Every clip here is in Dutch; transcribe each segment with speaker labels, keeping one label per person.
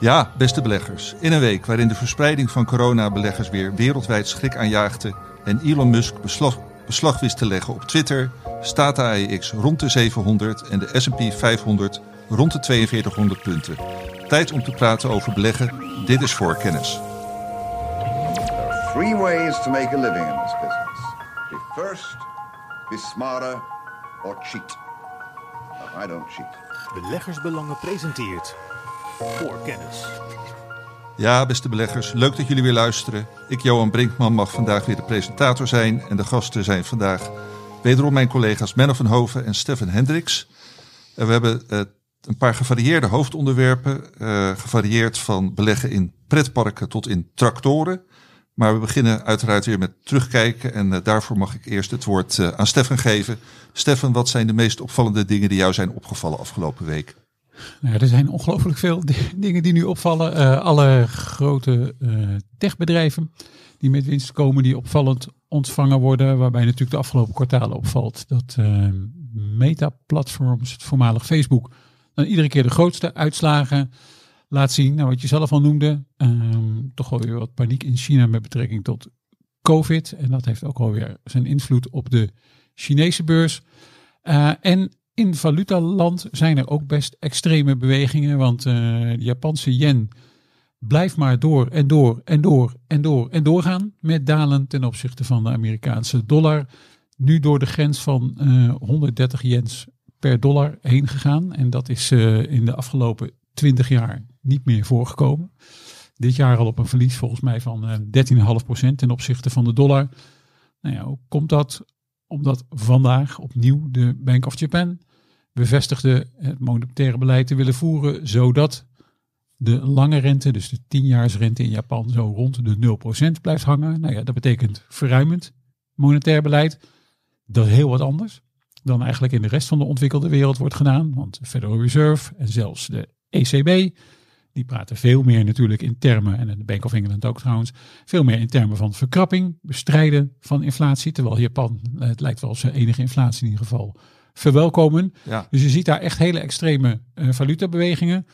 Speaker 1: Ja, beste beleggers. In een week waarin de verspreiding van coronabeleggers weer wereldwijd schrik aanjaagde en Elon Musk beslag, beslag wist te leggen op Twitter, staat de AEX rond de 700 en de S&P 500 rond de 4200 punten. Tijd om te praten over beleggen. Dit is voorkennis.
Speaker 2: There are three ways to make a living in this business. Be first, be smarter, or cheat. I don't cheat.
Speaker 3: Beleggersbelangen presenteert voor kennis.
Speaker 1: Ja, beste beleggers, leuk dat jullie weer luisteren. Ik, Johan Brinkman, mag vandaag weer de presentator zijn. En de gasten zijn vandaag wederom mijn collega's Menno van Hoven en Stefan Hendricks. En we hebben uh, een paar gevarieerde hoofdonderwerpen. Uh, gevarieerd van beleggen in pretparken tot in tractoren. Maar we beginnen uiteraard weer met terugkijken. En uh, daarvoor mag ik eerst het woord aan Stefan geven. Stefan, wat zijn de meest opvallende dingen die jou zijn opgevallen afgelopen week?
Speaker 4: Nou, er zijn ongelooflijk veel dingen die nu opvallen. Uh, alle grote uh, techbedrijven die met winst komen, die opvallend ontvangen worden. Waarbij natuurlijk de afgelopen kwartalen opvalt dat uh, Meta-platforms, het voormalig Facebook, dan iedere keer de grootste uitslagen laat zien. Nou, wat je zelf al noemde, um, toch wel weer wat paniek in China met betrekking tot COVID. En dat heeft ook alweer zijn invloed op de Chinese beurs. En in valutaland zijn er ook best extreme bewegingen, want uh, de Japanse yen blijft maar door en door en door en door en doorgaan met dalen ten opzichte van de Amerikaanse dollar. Nu door de grens van uh, 130 yens per dollar heen gegaan en dat is uh, in de afgelopen 20 jaar niet meer voorgekomen. Dit jaar al op een verlies volgens mij van 13,5% ten opzichte van de dollar. Nou ja, komt dat? Omdat vandaag opnieuw de Bank of Japan bevestigde het monetaire beleid te willen voeren, zodat de lange rente, dus de 10-jaarsrente in Japan, zo rond de 0% blijft hangen. Nou ja, dat betekent verruimend monetair beleid. Dat is heel wat anders dan eigenlijk in de rest van de ontwikkelde wereld wordt gedaan. Want de Federal Reserve en zelfs de ECB, die praten veel meer natuurlijk in termen, en de Bank of England ook trouwens, veel meer in termen van verkrapping, bestrijden van inflatie. Terwijl Japan, het lijkt wel zijn enige inflatie in ieder geval, verwelkomen.
Speaker 1: Ja.
Speaker 4: Dus je ziet daar echt hele extreme uh, valutabewegingen.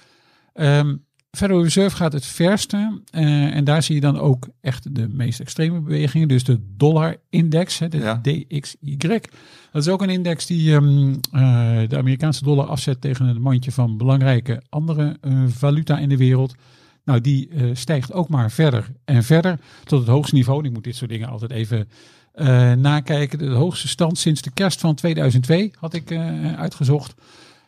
Speaker 4: Um, Federal Reserve gaat het verste. Uh, en daar zie je dan ook echt de meest extreme bewegingen. Dus de dollar-index, de
Speaker 1: Ja.
Speaker 4: DXY. Dat is ook een index die um, uh, de Amerikaanse dollar afzet tegen een mandje van belangrijke andere uh, valuta in de wereld. Nou, die stijgt ook maar verder en verder tot het hoogste niveau. En ik moet dit soort dingen altijd even uh, nakijken. De hoogste stand sinds de kerst van 2002 had ik uh, uitgezocht.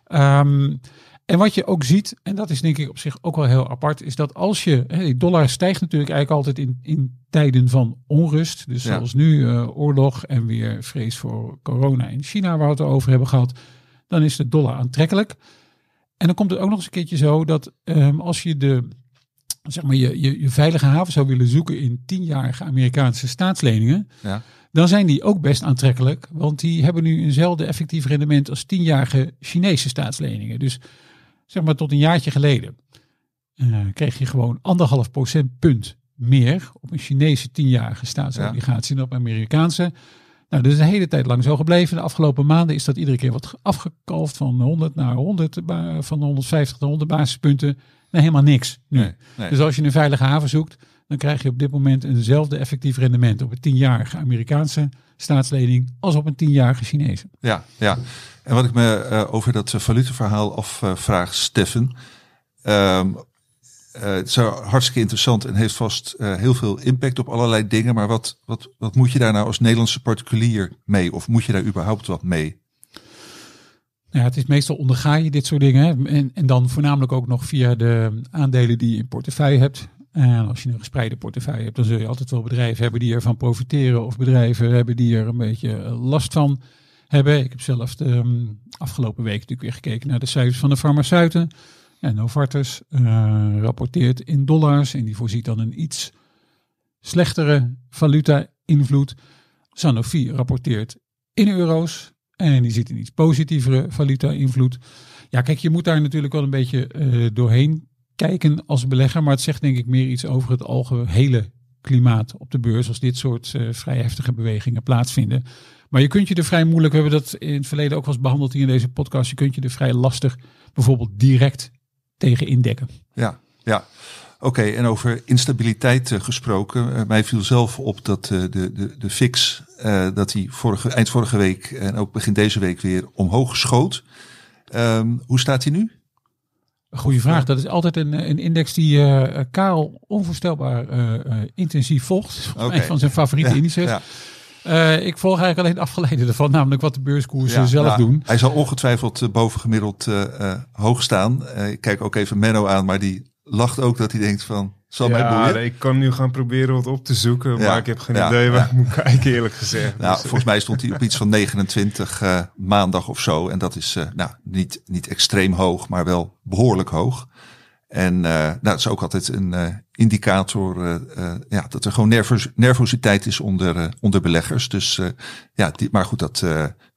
Speaker 4: Um, en wat je ook ziet, en dat is denk ik op zich ook wel heel apart, is dat als je, die dollar stijgt natuurlijk eigenlijk altijd in, in tijden van onrust. Dus
Speaker 1: Ja.
Speaker 4: zoals nu uh, oorlog en weer vrees voor corona in China, waar we het over hebben gehad, dan is de dollar aantrekkelijk. En dan komt het ook nog eens een keertje zo dat um, als je de zeg maar, je, je, je veilige haven zou willen zoeken in tienjarige Amerikaanse staatsleningen,
Speaker 1: Ja.
Speaker 4: dan zijn die ook best aantrekkelijk. Want die hebben nu eenzelfde effectief rendement als tienjarige Chinese staatsleningen. Dus zeg maar tot een jaartje geleden uh, kreeg je gewoon anderhalf procentpunt meer op een Chinese tienjarige staatsobligatie dan op Amerikaanse. Nou, dat is een hele tijd lang zo gebleven. De afgelopen maanden is dat iedere keer wat afgekalfd van 100 naar 100, van 150 naar 100 basispunten. Helemaal niks nu.
Speaker 1: Nee, nee.
Speaker 4: Dus als je een veilige haven zoekt, dan krijg je op dit moment eenzelfde effectief rendement op een tienjarige Amerikaanse staatslening als op een tienjarige Chinese.
Speaker 1: Ja, ja. En wat ik me uh, over dat uh, valuteverhaal afvraag, Steffen. Um, het is hartstikke interessant en heeft vast heel veel impact op allerlei dingen. Maar wat, wat, wat moet je daar nou als Nederlandse particulier mee? Of moet je daar überhaupt wat mee?
Speaker 4: Ja, het is meestal onderga je dit soort dingen. En, en dan voornamelijk ook nog via de aandelen die je in portefeuille hebt. En als je een gespreide portefeuille hebt, dan zul je altijd wel bedrijven hebben die ervan profiteren. Of bedrijven hebben die er een beetje last van hebben. Ik heb zelf de um, afgelopen week natuurlijk weer gekeken naar de cijfers van de farmaceuten. En Novartis uh, rapporteert in dollars en die voorziet dan een iets slechtere valuta-invloed. Sanofi rapporteert in euro's en die ziet een iets positievere valuta-invloed. Ja, kijk, je moet daar natuurlijk wel een beetje uh, doorheen kijken als belegger, maar het zegt denk ik meer iets over het algehele klimaat op de beurs als dit soort uh, vrij heftige bewegingen plaatsvinden. Maar je kunt je er vrij moeilijk, we hebben dat in het verleden ook wel eens behandeld hier in deze podcast, je kunt je er vrij lastig bijvoorbeeld direct tegen indekken.
Speaker 1: Ja, Ja, oké. En over instabiliteit eh, gesproken. eh, mij viel zelf op dat eh, de, de, de fix, dat hij vorige, eind vorige week en ook begin deze week weer omhoog schoot. Ehm, hoe staat hij nu?
Speaker 4: Goeie vraag. Dat is altijd een, een index die Karel onvoorstelbaar intensief volgt.
Speaker 1: Oké.
Speaker 4: Een van zijn favoriete indices.
Speaker 1: Ja,
Speaker 4: ik volg eigenlijk alleen afgeleiden ervan, namelijk wat de beurskoersen
Speaker 1: ja,
Speaker 4: zelf
Speaker 1: nou,
Speaker 4: doen.
Speaker 1: Hij zal ongetwijfeld bovengemiddeld hoog staan. Ik kijk ook even Menno aan, maar die lacht ook dat hij denkt van, zal mij
Speaker 5: Ja,
Speaker 1: boeien?
Speaker 5: ik kan nu gaan proberen wat op te zoeken, maar ik heb geen idee waar ik moet kijken, eerlijk gezegd.
Speaker 1: Nou,
Speaker 5: Dus,
Speaker 1: volgens mij stond hij op iets van 29 eh, maandag of zo. En dat is eh, nou, niet, niet extreem hoog, maar wel behoorlijk hoog. En eh, nou, dat is ook altijd een indicator ja, dat er gewoon nervos, nervositeit is onder, onder beleggers. Dus ja, die, maar goed, dat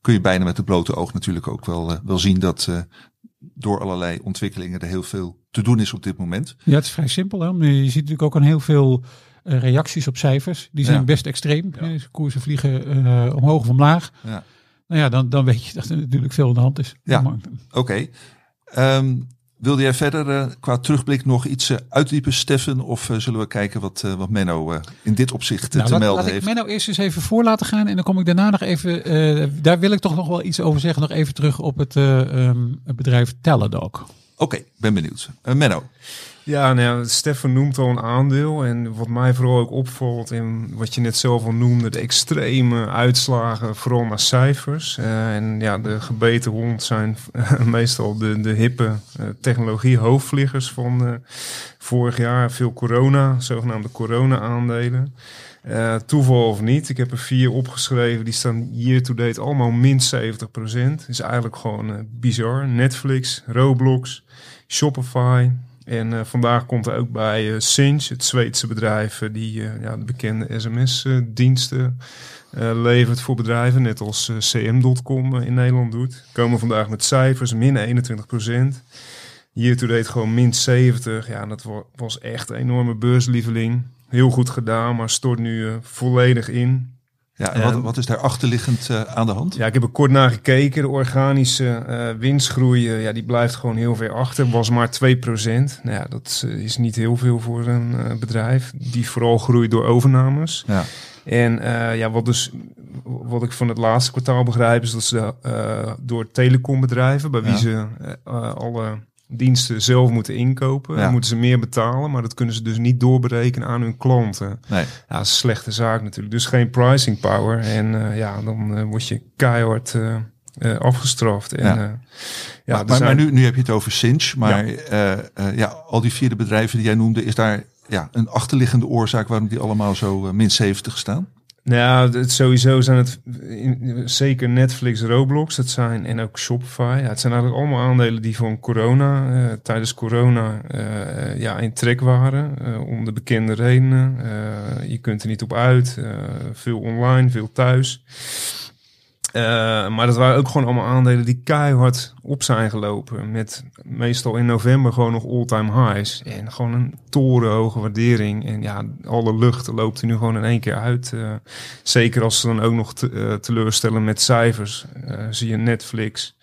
Speaker 1: kun je bijna met het blote oog natuurlijk ook wel, wel zien dat door allerlei ontwikkelingen er heel veel te doen is op dit moment.
Speaker 4: Ja, het is vrij simpel. Hè? Je ziet natuurlijk ook aan heel veel eh, reacties op cijfers. Die zijn
Speaker 1: Ja.
Speaker 4: best extreem. hè. Dus koersen vliegen eh, omhoog of omlaag.
Speaker 1: Ja.
Speaker 4: Nou ja, dan, dan weet je dat er natuurlijk veel aan de hand is.
Speaker 1: Ja. Oké. Ehm, wilde jij verder eh, qua terugblik nog iets eh, uitdiepen, Steffen? Of eh, zullen we kijken wat, wat Menno in dit opzicht
Speaker 4: Nou,
Speaker 1: te
Speaker 4: laat,
Speaker 1: melden
Speaker 4: laat ik
Speaker 1: heeft?
Speaker 4: Menno eerst eens even voor laten gaan. En dan kom ik daarna nog even... daar wil ik toch nog wel iets over zeggen. Nog even terug op het, eh, ehm, het bedrijf Teladoc.
Speaker 1: Oké, ben benieuwd. Menno.
Speaker 5: Ja, nou Stefan noemt al een aandeel. En wat mij vooral ook opvalt, en wat je net zelf al noemde, de extreme uitslagen, vooral naar cijfers. Eh, en ja, de gebeten hond zijn meestal de, de hippe eh, technologie hoofdvliegers van eh, vorig jaar. Veel corona, zogenaamde corona-aandelen. Toeval of niet, ik heb er vier opgeschreven. Die staan year to date allemaal min 70%. Is eigenlijk gewoon bizar. Netflix, Roblox, Shopify. En eh, vandaag komt er ook bij eh Sinch, het Zweedse bedrijf, eh, die ja, de bekende sms-diensten levert voor bedrijven, net als cm.com in Nederland doet. Komen vandaag met cijfers, min 21%. Year to date gewoon min 70. Ja, dat wa- was echt een enorme beurslieveling. Heel goed gedaan, maar stort nu volledig in.
Speaker 1: Ja, en wat, wat is daar achterliggend eh, aan de hand?
Speaker 5: Ja, ik heb er kort naar gekeken. De organische eh, winstgroei, eh, ja, die blijft gewoon heel ver achter. Was maar 2%. Nou ja, dat is niet heel veel voor een bedrijf. Die vooral groeit door overnames.
Speaker 1: Ja.
Speaker 5: En ja, wat, dus, wat ik van het laatste kwartaal begrijp, is dat ze door telecombedrijven, bij wie
Speaker 1: Ja.
Speaker 5: ze alle diensten zelf moeten inkopen,
Speaker 1: Ja.
Speaker 5: dan moeten ze meer betalen. Maar dat kunnen ze dus niet doorberekenen aan hun klanten.
Speaker 1: Nee.
Speaker 5: Ja, dat is een slechte zaak natuurlijk. Dus geen pricing power. En eh, ja, dan eh, word je keihard eh, afgestraft. En,
Speaker 1: Ja.
Speaker 5: ja.
Speaker 1: maar maar,
Speaker 5: zijn-
Speaker 1: maar nu, nu heb je het over Sinch. Maar ja, al die vierde bedrijven die jij noemde, is daar ja, een achterliggende oorzaak waarom die allemaal zo min 70 staan?
Speaker 5: Nou, het, sowieso zijn het zeker Netflix, Roblox, dat zijn en ook Shopify. Het zijn eigenlijk allemaal aandelen die van corona, eh, tijdens corona, eh, ja, in trek waren. eh, om de bekende redenen. Je kunt er niet op uit. veel online, veel thuis. Eh, maar dat waren ook gewoon allemaal aandelen die keihard op zijn gelopen. Met meestal in november gewoon nog all-time highs. En gewoon een torenhoge waardering. En ja, alle lucht loopt er nu gewoon in één keer uit. Eh, zeker als ze dan ook nog eh, teleurstellen met cijfers. Zie je Netflix.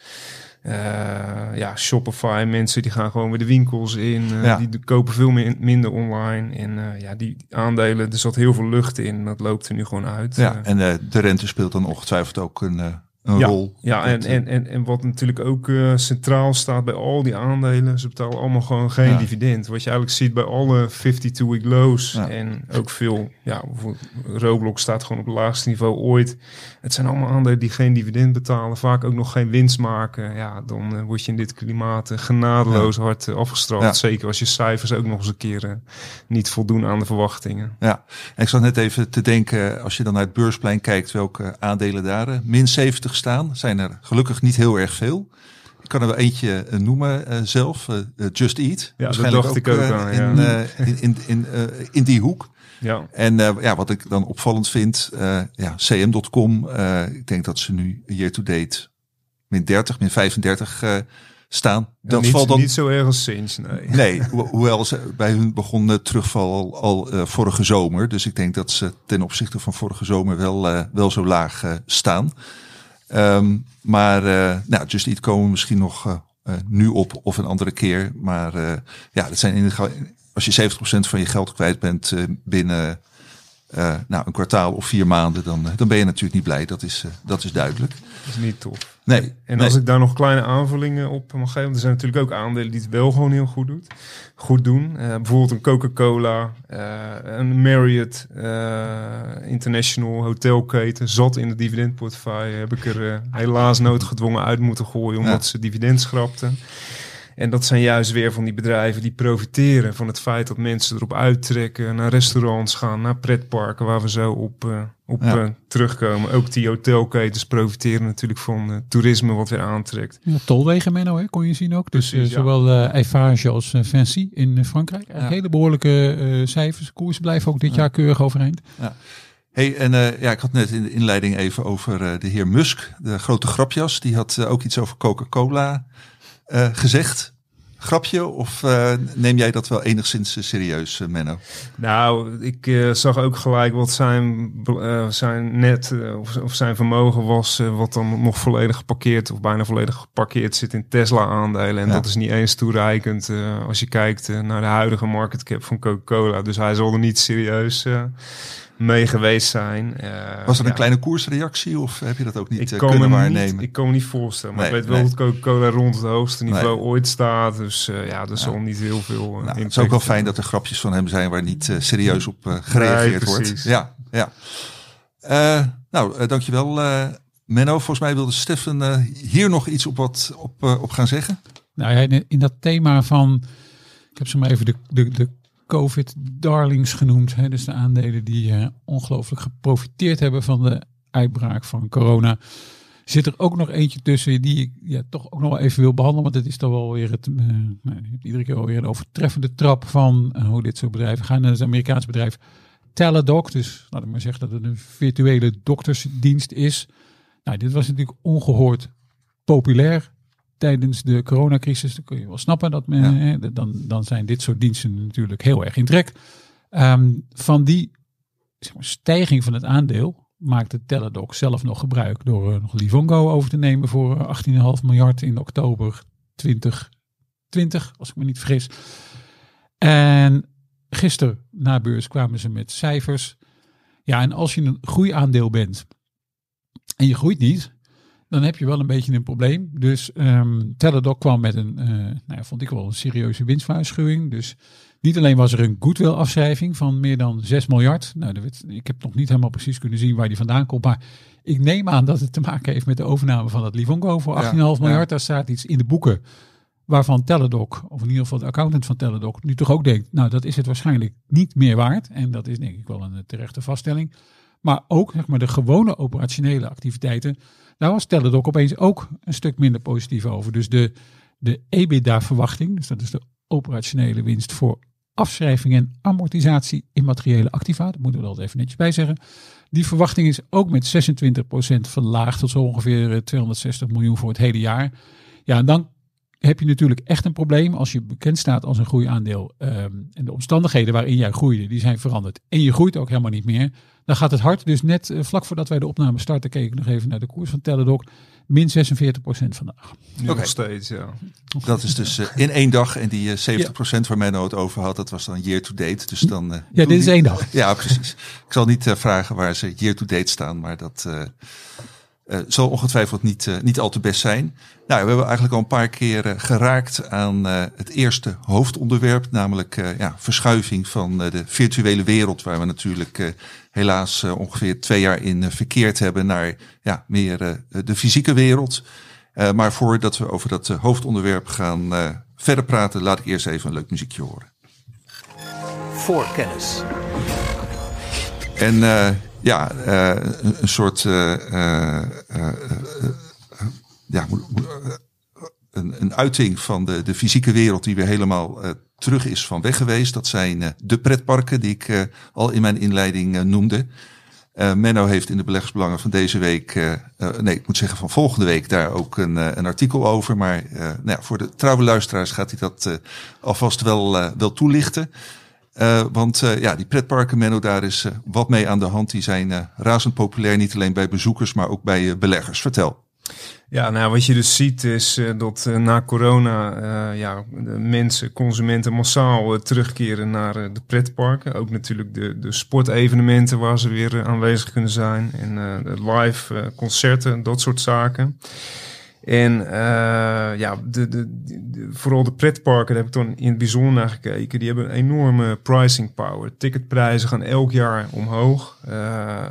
Speaker 5: Eh, ja, Shopify, mensen die gaan gewoon weer de winkels in. eh,
Speaker 1: Ja.
Speaker 5: Die kopen veel min- minder online. En eh, ja, die aandelen, er zat heel veel lucht in. Dat loopt er nu gewoon uit.
Speaker 1: Ja, en de rente speelt dan ongetwijfeld ook een, een
Speaker 5: ja,
Speaker 1: rol.
Speaker 5: Ja, en, en, en, en wat natuurlijk ook eh, centraal staat bij al die aandelen, ze betalen allemaal gewoon geen
Speaker 1: Ja.
Speaker 5: dividend. Wat je eigenlijk ziet bij alle 52-week lows
Speaker 1: Ja.
Speaker 5: en ook veel, ja, Roblox staat gewoon op het laagste niveau ooit. Het zijn allemaal aandelen die geen dividend betalen, vaak ook nog geen winst maken. Ja, dan eh, word je in dit klimaat eh, genadeloos hard afgestraft. Zeker als je cijfers ook nog eens een keer niet voldoen aan de verwachtingen.
Speaker 1: Ja, en ik zat net even te denken, als je dan naar het beursplein kijkt, welke aandelen daar min 70 staan, zijn er gelukkig niet heel erg veel. Ik kan er wel eentje eh, noemen eh, zelf, eh, Just Eat.
Speaker 5: dat ik ook aan,
Speaker 1: in,
Speaker 5: ja.
Speaker 1: in, in, in, in die hoek.
Speaker 5: Ja.
Speaker 1: En ja, wat ik dan opvallend vind, ja, cm.com, ik denk dat ze nu year to date min 30, min 35 eh, staan. Dat
Speaker 5: niet,
Speaker 1: valt dan
Speaker 5: niet zo erg als Sinch, nee.
Speaker 1: Nee, ho- hoewel ze bij hun begon de terugval al, al vorige zomer. Dus ik denk dat ze ten opzichte van vorige zomer wel, wel zo laag staan. Ehm, maar uh, nou, Just Eat komen misschien nog uh, eh, nu op of een andere keer. Maar eh, ja, dat zijn in als je 70% van je geld kwijt bent eh, binnen eh, nou, een kwartaal of vier maanden, dan, eh, dan ben je natuurlijk niet blij. Dat is, eh, dat is duidelijk.
Speaker 5: Dat is niet tof.
Speaker 1: Nee,
Speaker 5: En
Speaker 1: nee.
Speaker 5: als ik daar nog kleine aanvullingen op mag geven, want er zijn natuurlijk ook aandelen die het wel gewoon heel goed, doet, goed doen. Bijvoorbeeld een Coca-Cola, een Marriott International hotelketen, zat in de dividendportefeuille. Heb ik er helaas noodgedwongen uit moeten gooien omdat
Speaker 1: Ja.
Speaker 5: ze dividend schrapten. En dat zijn juist weer van die bedrijven die profiteren van het feit dat mensen erop uittrekken, naar restaurants gaan, naar pretparken, waar we zo op, eh, op
Speaker 1: Ja.
Speaker 5: eh, terugkomen. Ook die hotelketens profiteren natuurlijk van eh, toerisme wat weer aantrekt.
Speaker 4: Ja, tolwegen, Menno, hè, kon je zien ook. Dus
Speaker 5: Precies,
Speaker 4: eh,
Speaker 5: ja.
Speaker 4: zowel eh Eiffage als Vinci in Frankrijk.
Speaker 1: Ja.
Speaker 4: Hele behoorlijke eh, cijfers. Koersen blijven ook dit
Speaker 1: Ja.
Speaker 4: jaar keurig overeind.
Speaker 1: Hey, en eh, ja, ik had net in de inleiding even over eh, de heer Musk, de grote grapjas. Die had ook iets over Coca-Cola eh, gezegd. Grapje of eh, neem jij dat wel enigszins eh, serieus, Menno?
Speaker 5: Nou, ik zag ook gelijk wat zijn, zijn net of, of zijn vermogen was, wat dan nog volledig geparkeerd of bijna volledig geparkeerd zit in Tesla-aandelen. En
Speaker 1: Ja.
Speaker 5: dat is niet eens toereikend als je kijkt naar de huidige market cap van Coca-Cola. Dus hij zal er niet serieus mee geweest zijn. Eh,
Speaker 1: Was er een
Speaker 5: ja.
Speaker 1: kleine koersreactie of heb je dat ook niet
Speaker 5: Ik
Speaker 1: eh, kunnen
Speaker 5: me
Speaker 1: waarnemen?
Speaker 5: niet, ik kan me niet voorstellen. Maar
Speaker 1: Nee,
Speaker 5: ik weet wel
Speaker 1: nee.
Speaker 5: dat Coca-Cola rond het hoogste niveau
Speaker 1: Nee.
Speaker 5: ooit staat. Dus eh, ja, er zal niet heel veel.
Speaker 1: Nou, het is ook wel fijn dat er grapjes van hem zijn waar niet serieus op gereageerd
Speaker 5: Nee,
Speaker 1: wordt. Ja, ja. Eh, nou, dankjewel eh Menno. Volgens mij wilde Stefan eh, hier nog iets op, wat, op, op gaan zeggen.
Speaker 4: Nou ja, in- in dat thema van, ik heb ze maar even de, de, de COVID-darlings genoemd. Hè, dus de aandelen die eh, ongelooflijk geprofiteerd hebben van de uitbraak van corona. Zit er ook nog eentje tussen die ik ja, toch ook nog wel even wil behandelen. Want het is toch wel weer het, nou, iedere keer weer een overtreffende trap van eh, hoe dit soort bedrijven gaan. En een Amerikaans bedrijf Teladoc. Dus laat ik maar zeggen dat het een virtuele doktersdienst is. Nou, dit was natuurlijk ongehoord populair tijdens de coronacrisis. Dan kun je wel snappen dat men, hè, dan, dan zijn dit soort diensten natuurlijk heel erg in trek. Ehm, van die zeg maar, stijging van het aandeel maakte Teladoc zelf nog gebruik door eh, nog Livongo over te nemen voor eh, 18,5 miljard in oktober 2020, als ik me niet vergis. En gisteren na beurs kwamen ze met cijfers. Ja, en als je een groeiaandeel bent en je groeit niet, dan heb je wel een beetje een probleem. Dus ehm Teladoc kwam met een, eh, nou ja, vond ik wel een serieuze winstwaarschuwing. Dus niet alleen was er een goodwill afschrijving van meer dan 6 miljard. Nou, dat werd- ik heb nog niet helemaal precies kunnen zien waar die vandaan komt. Maar ik neem aan dat het te maken heeft met de overname van het Livongo voor 18,5
Speaker 1: Ja,
Speaker 4: miljard.
Speaker 1: ja.
Speaker 4: Daar staat iets in de boeken waarvan Teladoc, of in ieder geval de accountant van Teladoc, nu toch ook denkt, nou dat is het waarschijnlijk niet meer waard. En dat is denk ik wel een eh, terechte vaststelling. Maar ook zeg maar, de gewone operationele activiteiten, daar was Teladoc opeens ook een stuk minder positief over. Dus de, de EBITDA-verwachting, dus dat is de operationele winst voor afschrijving en amortisatie immateriële activa, dat moeten we er altijd even netjes bij zeggen. Die verwachting is ook met 26% verlaagd tot zo ongeveer eh, 260 miljoen voor het hele jaar. Ja, en dan heb je natuurlijk echt een probleem als je bekend staat als een groeiaandeel. ehm, en de omstandigheden waarin jij groeide, die zijn veranderd. En je groeit ook helemaal niet meer. Dan gaat het hard. Dus net eh, vlak voordat wij de opname starten, keek ik nog even naar de koers van Teladoc. Min 46% vandaag.
Speaker 5: Nu nog steeds, ja.
Speaker 1: Dat is dus eh, in één dag. En die eh 70% waar Menno het over had, dat was dan year to date. Dus dan, eh,
Speaker 4: Ja, dit is
Speaker 1: die-
Speaker 4: één dag.
Speaker 1: Ja, precies. Ik zal niet eh, vragen waar ze year to date staan, maar dat eh, zal ongetwijfeld niet, eh, niet al te best zijn. Nou, we hebben eigenlijk al een paar keer eh, geraakt aan het eerste hoofdonderwerp, namelijk ja, verschuiving van de virtuele wereld, waar we natuurlijk helaas ongeveer twee jaar in verkeerd hebben naar ja, meer de fysieke wereld. Maar voordat we over dat hoofdonderwerp gaan verder praten, laat ik eerst even een leuk muziekje horen.
Speaker 3: Voor kennis.
Speaker 1: En eh, ja, eh, een, soort eh, ja, een, een uiting van de, de fysieke wereld die weer helemaal terug is van weg geweest. Dat zijn de pretparken die ik al in mijn inleiding noemde. Menno heeft in de beleggersbelangen van deze week, nee, ik moet zeggen van volgende week, daar ook een, een artikel over. Maar nou ja, voor de trouwe luisteraars gaat hij dat alvast wel, wel toelichten. Eh, want eh, ja, die pretparken, Menno, daar is eh, wat mee aan de hand. Die zijn razend populair, niet alleen bij bezoekers, maar ook bij beleggers. Vertel.
Speaker 5: Ja, nou wat je dus ziet is dat na corona ja, mensen, consumenten massaal terugkeren naar de pretparken. Ook natuurlijk de, de sportevenementen waar ze weer aanwezig kunnen zijn. En live concerten, dat soort zaken. En uh, ja, de, de, de, vooral de pretparken, daar heb ik dan in het bijzonder naar gekeken. Die hebben een enorme pricing power. Ticketprijzen gaan elk jaar omhoog. Uh,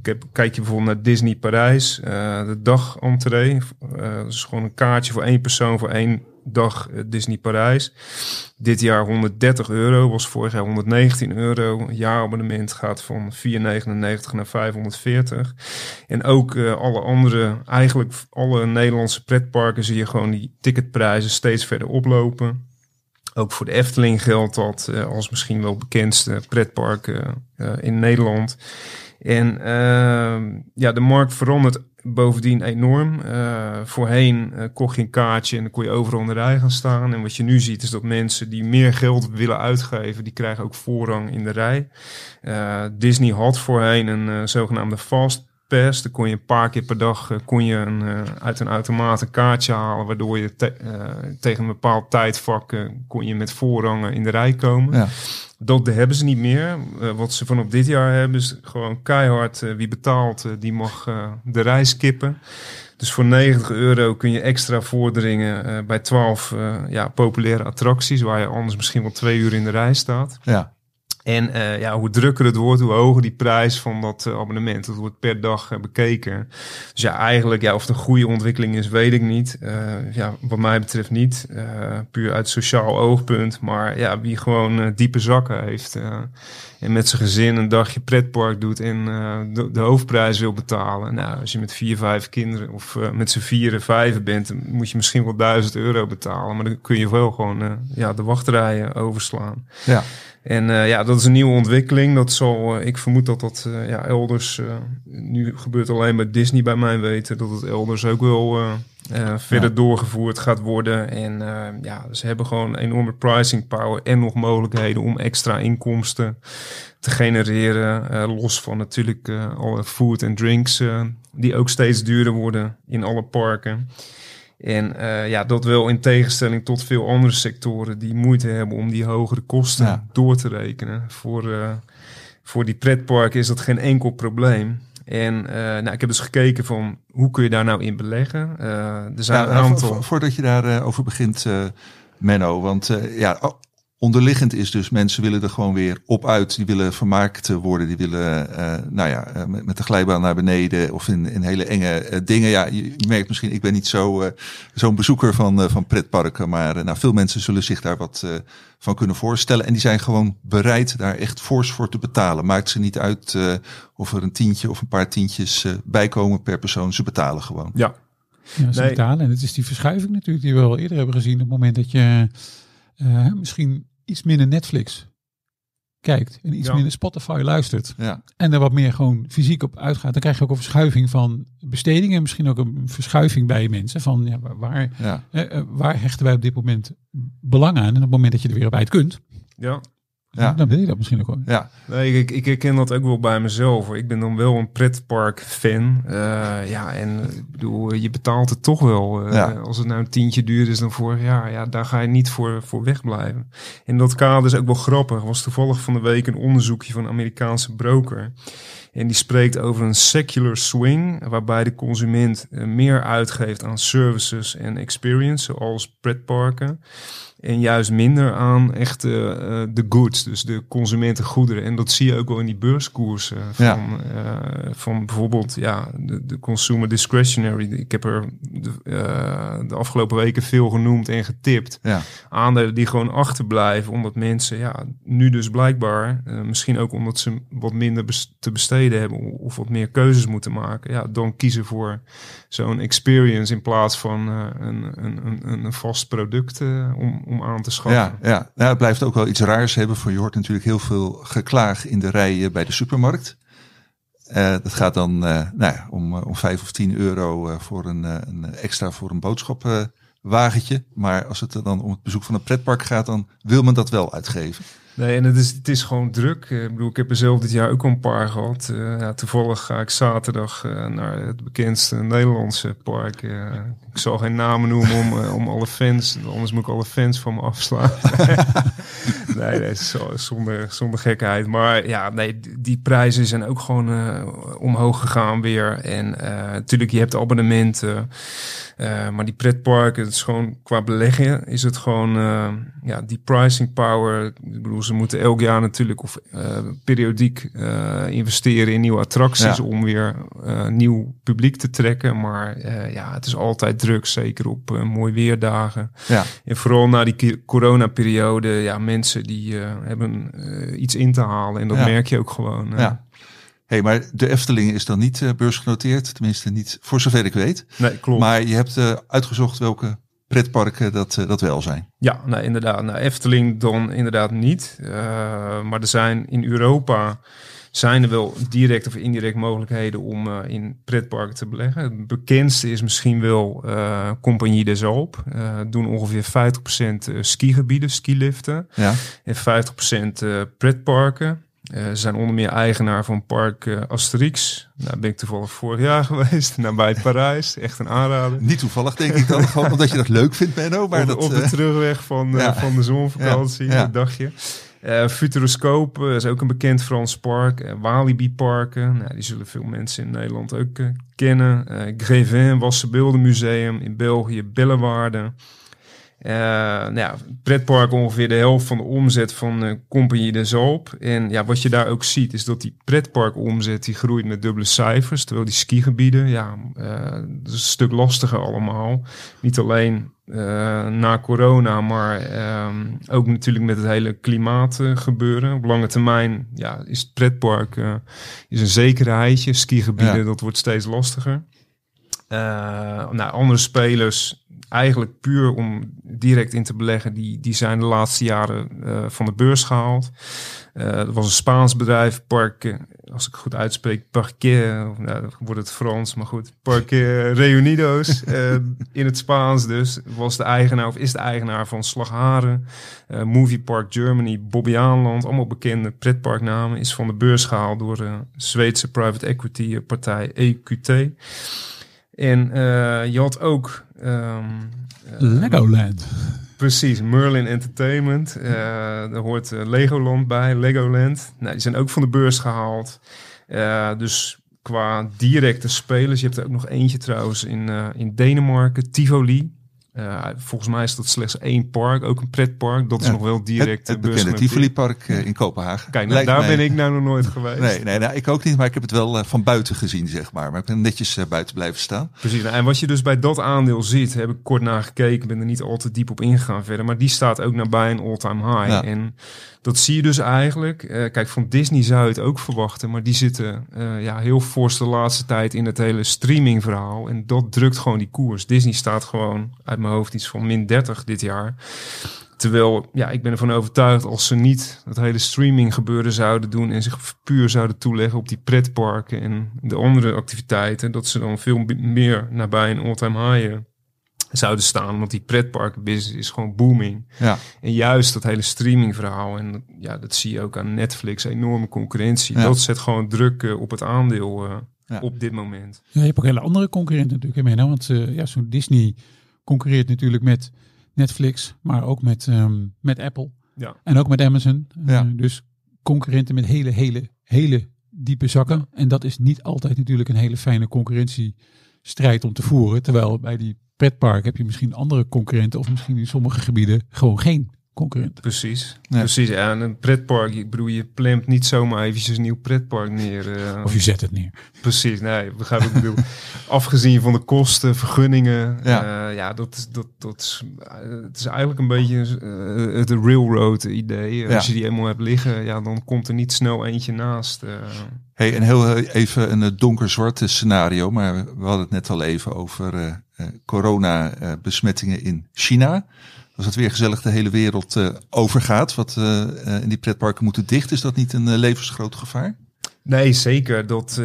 Speaker 5: ik heb, kijk je bijvoorbeeld naar Disney Parijs. Uh, de dag entree. dat is gewoon een kaartje voor één persoon voor één dag eh, Disney Parijs. Dit jaar 130 euro, was vorig jaar 119 euro. Jaarabonnement gaat van 4,99 naar 540. En ook uh, alle andere, eigenlijk alle Nederlandse pretparken zie je gewoon die ticketprijzen steeds verder oplopen. Ook voor de Efteling geldt dat uh, als misschien wel bekendste pretpark in Nederland. En ehm, ja, de markt verandert bovendien enorm. Uh, voorheen uh, kocht je een kaartje en dan kon je overal in de rij gaan staan. En wat je nu ziet is dat mensen die meer geld willen uitgeven, die krijgen ook voorrang in de rij. Uh, Disney had voorheen een zogenaamde fast pass. Dan kon je een paar keer per dag kon je een, uit een automaat een kaartje halen, waardoor je te, tegen een bepaald tijdvak kon je met voorrang in de rij komen. Ja. Dat hebben ze niet meer. Wat ze vanaf dit jaar hebben is gewoon keihard. Wie betaalt, die mag de reis kippen. Dus voor 90 euro kun je extra vorderingen bij 12 ja, populaire attracties. Waar je anders misschien wel twee uur in de rij staat.
Speaker 1: Ja.
Speaker 5: En uh, ja, hoe drukker het wordt, hoe hoger die prijs van dat uh, abonnement. Dat wordt per dag uh, bekeken. Dus ja, eigenlijk, ja, of het een goede ontwikkeling is, weet ik niet. ja, wat mij betreft niet. puur uit sociaal oogpunt. Maar ja, wie gewoon diepe zakken heeft. en met zijn gezin een dagje pretpark doet en de, de, hoofdprijs wil betalen. Nou, als je met vier, vijf kinderen of met z'n vieren, vijven bent, moet je misschien wel duizend euro betalen. Maar dan kun je wel gewoon ja, de wachtrijen overslaan.
Speaker 1: Ja.
Speaker 5: En uh, ja, dat is een nieuwe ontwikkeling. Dat zal, uh, ik vermoed dat dat uh, ja, elders, nu gebeurt alleen bij Disney bij mij weten, dat het elders ook wel verder ja. doorgevoerd gaat worden. En ja, ze hebben gewoon enorme pricing power en nog mogelijkheden om extra inkomsten te genereren. los van natuurlijk alle food en drinks, die ook steeds duurder worden in alle parken. En uh, ja, dat wel in tegenstelling tot veel andere sectoren die moeite hebben om die hogere kosten ja. door te rekenen. Voor, uh, voor die pretparken is dat geen enkel probleem. En uh, nou, ik heb dus gekeken van hoe kun je daar nou in beleggen. er zijn
Speaker 1: ja,
Speaker 5: een aantal.
Speaker 1: Vo voordat je daarover over begint, Menno. Want ja, onderliggend is dus mensen willen er gewoon weer op uit. Die willen vermaakt worden. Die willen, uh, nou ja, uh, met, met, de glijbaan naar beneden of in, in hele enge uh, dingen. Ja, je, je, merkt misschien, ik ben niet zo, zo'n bezoeker van, van pretparken. Maar nou, veel mensen zullen zich daar wat van kunnen voorstellen. En die zijn gewoon bereid daar echt fors voor te betalen. Maakt ze niet uit of er een tientje of een paar tientjes bij komen per persoon. Ze betalen gewoon.
Speaker 5: Ja.
Speaker 4: ja ze nee. betalen. En het is die verschuiving natuurlijk die we al eerder hebben gezien. Op het moment dat je misschien iets minder Netflix kijkt en iets ja. minder Spotify luistert
Speaker 1: ja.
Speaker 4: en er wat meer gewoon fysiek op uitgaat, dan krijg je ook een verschuiving van bestedingen, misschien ook een verschuiving bij mensen van ja, waar,
Speaker 1: ja.
Speaker 4: Eh, waar hechten wij op dit moment belang aan en op het moment dat je er weer op uit kunt,
Speaker 5: ja.
Speaker 1: Ja.
Speaker 4: Dan wil je dat misschien ook wel.
Speaker 1: Ja.
Speaker 5: Nee, ik, ik herken dat ook wel bij mezelf. Ik ben dan wel een pretpark-fan. Uh, ja, en ik bedoel, je betaalt het toch wel. Uh,
Speaker 1: Ja.
Speaker 5: Als het nou een tientje duurder is dan vorig jaar, ja, daar ga je niet voor, voor wegblijven. In dat kader is ook wel grappig. Er was toevallig van de week een onderzoekje van een Amerikaanse broker. En die spreekt over een secular swing, waarbij de consument eh, meer uitgeeft aan services en experience, zoals pretparken. En juist minder aan echt uh, de goods, dus de consumentengoederen. En dat zie je ook wel in die beurskoersen van,
Speaker 1: Ja.
Speaker 5: eh, van bijvoorbeeld ja, de, de consumer discretionary. Ik heb er de, eh, de afgelopen weken veel genoemd en getipt.
Speaker 1: Ja.
Speaker 5: Aandelen die gewoon achterblijven, omdat mensen ja, nu dus blijkbaar, eh, misschien ook omdat ze wat minder bes- te besteden hebben of wat meer keuzes moeten maken, ja, dan kiezen voor zo'n experience in plaats van eh, een, een, een, een vast product eh, om, om aan te schaffen.
Speaker 1: Ja, ja. Nou, het blijft ook wel iets raars hebben. Voor je hoort natuurlijk heel veel geklaag in de rijen bij de supermarkt. Eh, dat gaat dan eh, nou ja, om, eh, om 5 of 10 euro voor een, een extra voor een boodschappenwagentje. maar als het dan om het bezoek van een pretpark gaat, dan wil men dat wel uitgeven.
Speaker 5: Nee, en het is, het is gewoon druk. Eh, Ik bedoel, ik heb er zelf dit jaar ook een paar gehad. Eh, ja, toevallig ga ik zaterdag eh, naar het bekendste Nederlandse park. Ik zal geen namen noemen om, om alle fans, anders moet ik alle fans van me afslaan. nee, nee zo- zonder, gekheid. Maar ja, nee, die prijzen zijn ook gewoon omhoog gegaan weer. En natuurlijk, je hebt abonnementen. Maar die pretparken, het is gewoon qua beleggen, is het gewoon ja, die pricing power. Ik bedoel, ze moeten elk jaar natuurlijk of eh, periodiek eh, investeren in nieuwe attracties
Speaker 1: Ja.
Speaker 5: om weer eh, nieuw publiek te trekken. Maar ja, het is altijd druk, zeker op mooi weerdagen.
Speaker 1: Ja.
Speaker 5: En vooral na die coronaperiode, ja, mensen die hebben iets in te halen. En dat
Speaker 1: Ja.
Speaker 5: merk je ook gewoon.
Speaker 1: Ja. Hey, maar de Efteling is dan niet beursgenoteerd, tenminste niet voor zover ik weet.
Speaker 5: Nee, klopt.
Speaker 1: Maar je hebt uitgezocht welke pretparken dat, eh, dat wel zijn.
Speaker 5: Ja, nou inderdaad. Nou, Efteling dan inderdaad niet. Eh, maar er zijn in Europa zijn er wel direct of indirect mogelijkheden om eh, in pretparken te beleggen. Het bekendste is misschien wel Compagnie des Alpes. Doen ongeveer 50% eh, skigebieden, skiliften.
Speaker 1: Ja.
Speaker 5: En 50% eh pretparken. Eh, ze zijn onder meer eigenaar van park eh, Asterix. Nou, ben ik toevallig vorig jaar geweest, nabij Parijs. Echt een aanrader.
Speaker 1: Niet toevallig denk ik dan, gewoon omdat je dat leuk vindt, Menno. Maar
Speaker 5: op,
Speaker 1: dat,
Speaker 5: op de
Speaker 1: eh,
Speaker 5: terugweg van,
Speaker 1: ja.
Speaker 5: van de zonvakantie,
Speaker 1: Ja,
Speaker 5: een dagje. Eh Futuroscope is ook een bekend Frans park. Walibi parken, nou, die zullen veel mensen in Nederland ook kennen. Grévin, Wassenbeeldenmuseum in België, Bellewaarde. Eh nou ja, pretpark ongeveer de helft van de omzet van eh Compagnie des Alpes. En ja, wat je daar ook ziet is dat die pretparkomzet die groeit met dubbele cijfers. Terwijl die skigebieden, ja, eh, dat is een stuk lastiger allemaal. Niet alleen eh, na corona, maar ehm, ook natuurlijk met het hele klimaat gebeuren. Op lange termijn ja, is het pretpark is een zekerheidje. Skigebieden,
Speaker 1: Ja.
Speaker 5: dat wordt steeds lastiger. Eh, nou, andere spelers, eigenlijk puur om direct in te beleggen, die, die zijn de laatste jaren eh, van de beurs gehaald. Eh er was een Spaans bedrijf, Park, als ik goed uitspreek, Parquet, of, nou, dan wordt het Frans, maar goed, Parquet Reunidos, eh, in het Spaans dus, was de eigenaar of is de eigenaar van Slagharen, Movie Park Germany, Bobbejaanland, allemaal bekende pretparknamen, is van de beurs gehaald door de Zweedse private equity partij EQT. En je had ook... ehm, eh,
Speaker 4: Legoland.
Speaker 5: Precies, Merlin Entertainment. Eh, daar hoort eh, Legoland bij, Legoland. Nou, die zijn ook van de beurs gehaald. Eh, dus qua directe spelers, je hebt er ook nog eentje trouwens in, in Denemarken, Tivoli. Eh, volgens mij is dat slechts één park, ook een pretpark. Dat is
Speaker 1: Ja,
Speaker 5: nog wel direct
Speaker 1: het, het bekende Tivoli-park eh, in Kopenhagen.
Speaker 5: Kijk, nou, daar
Speaker 1: mij-
Speaker 5: ben ik nou nog nooit geweest.
Speaker 1: Nee, nee, nou, ik ook niet, maar ik heb het wel eh, van buiten gezien, zeg maar. Maar ik ben netjes buiten blijven staan.
Speaker 5: Precies. Nou, En wat je dus bij dat aandeel ziet, heb ik kort naar gekeken, ben er niet al te diep op ingegaan verder, maar die staat ook nabij een all-time high.
Speaker 1: Ja.
Speaker 5: En dat zie je dus eigenlijk. eh, kijk, van Disney zou je het ook verwachten, maar die zitten ja, heel fors de laatste tijd in het hele streaming verhaal. En dat drukt gewoon die koers. Disney staat gewoon uit mijn hoofd iets van min 30 dit jaar. Terwijl, ja, ik ben ervan overtuigd als ze niet het hele streaming gebeuren zouden doen en zich puur zouden toeleggen op die pretparken en de andere activiteiten, dat ze dan veel meer nabij een all-time high eh, zouden staan. Want die pretparkenbusiness is gewoon booming.
Speaker 1: Ja,
Speaker 5: En juist dat hele streaming verhaal, en dat- ja, dat zie je ook aan Netflix, enorme concurrentie.
Speaker 1: Ja.
Speaker 5: Dat zet gewoon druk eh, op het aandeel eh,
Speaker 1: Ja.
Speaker 5: op dit moment.
Speaker 4: Ja, je hebt ook hele andere concurrenten natuurlijk. hè, Want eh, ja, zo'n Disney concurreert natuurlijk met Netflix, maar ook met, ehm, met Apple
Speaker 5: Ja.
Speaker 4: en ook met Amazon. Eh,
Speaker 1: Ja.
Speaker 4: dus concurrenten met hele, hele, hele diepe zakken. En dat is niet altijd natuurlijk een hele fijne concurrentiestrijd om te voeren. Terwijl bij die pretpark heb je misschien andere concurrenten of misschien in sommige gebieden gewoon geen
Speaker 5: Precies.
Speaker 1: Ja.
Speaker 5: Precies. Ja, en een pretpark, ik bedoel, je plemt niet zomaar eventjes een nieuw pretpark neer. eh,
Speaker 4: Of je zet het neer.
Speaker 5: Precies, nee, begrijp ik bedoel. Afgezien van de kosten, vergunningen.
Speaker 1: Ja.
Speaker 5: Ja, ja dat, is- dat, dat is, eh, het is eigenlijk een beetje eh, het railroad idee. Als je die eenmaal hebt liggen, ja, dan komt er niet snel eentje naast. eh.
Speaker 1: Hey, en heel eh, even een eh, donker-zwart scenario, maar we hadden het net al even over eh, eh, corona-besmettingen in China. Als het weer gezellig de hele wereld eh, overgaat, wat eh, in die pretparken moeten dicht, is dat niet een levensgroot gevaar?
Speaker 5: Nee, zeker. Dat,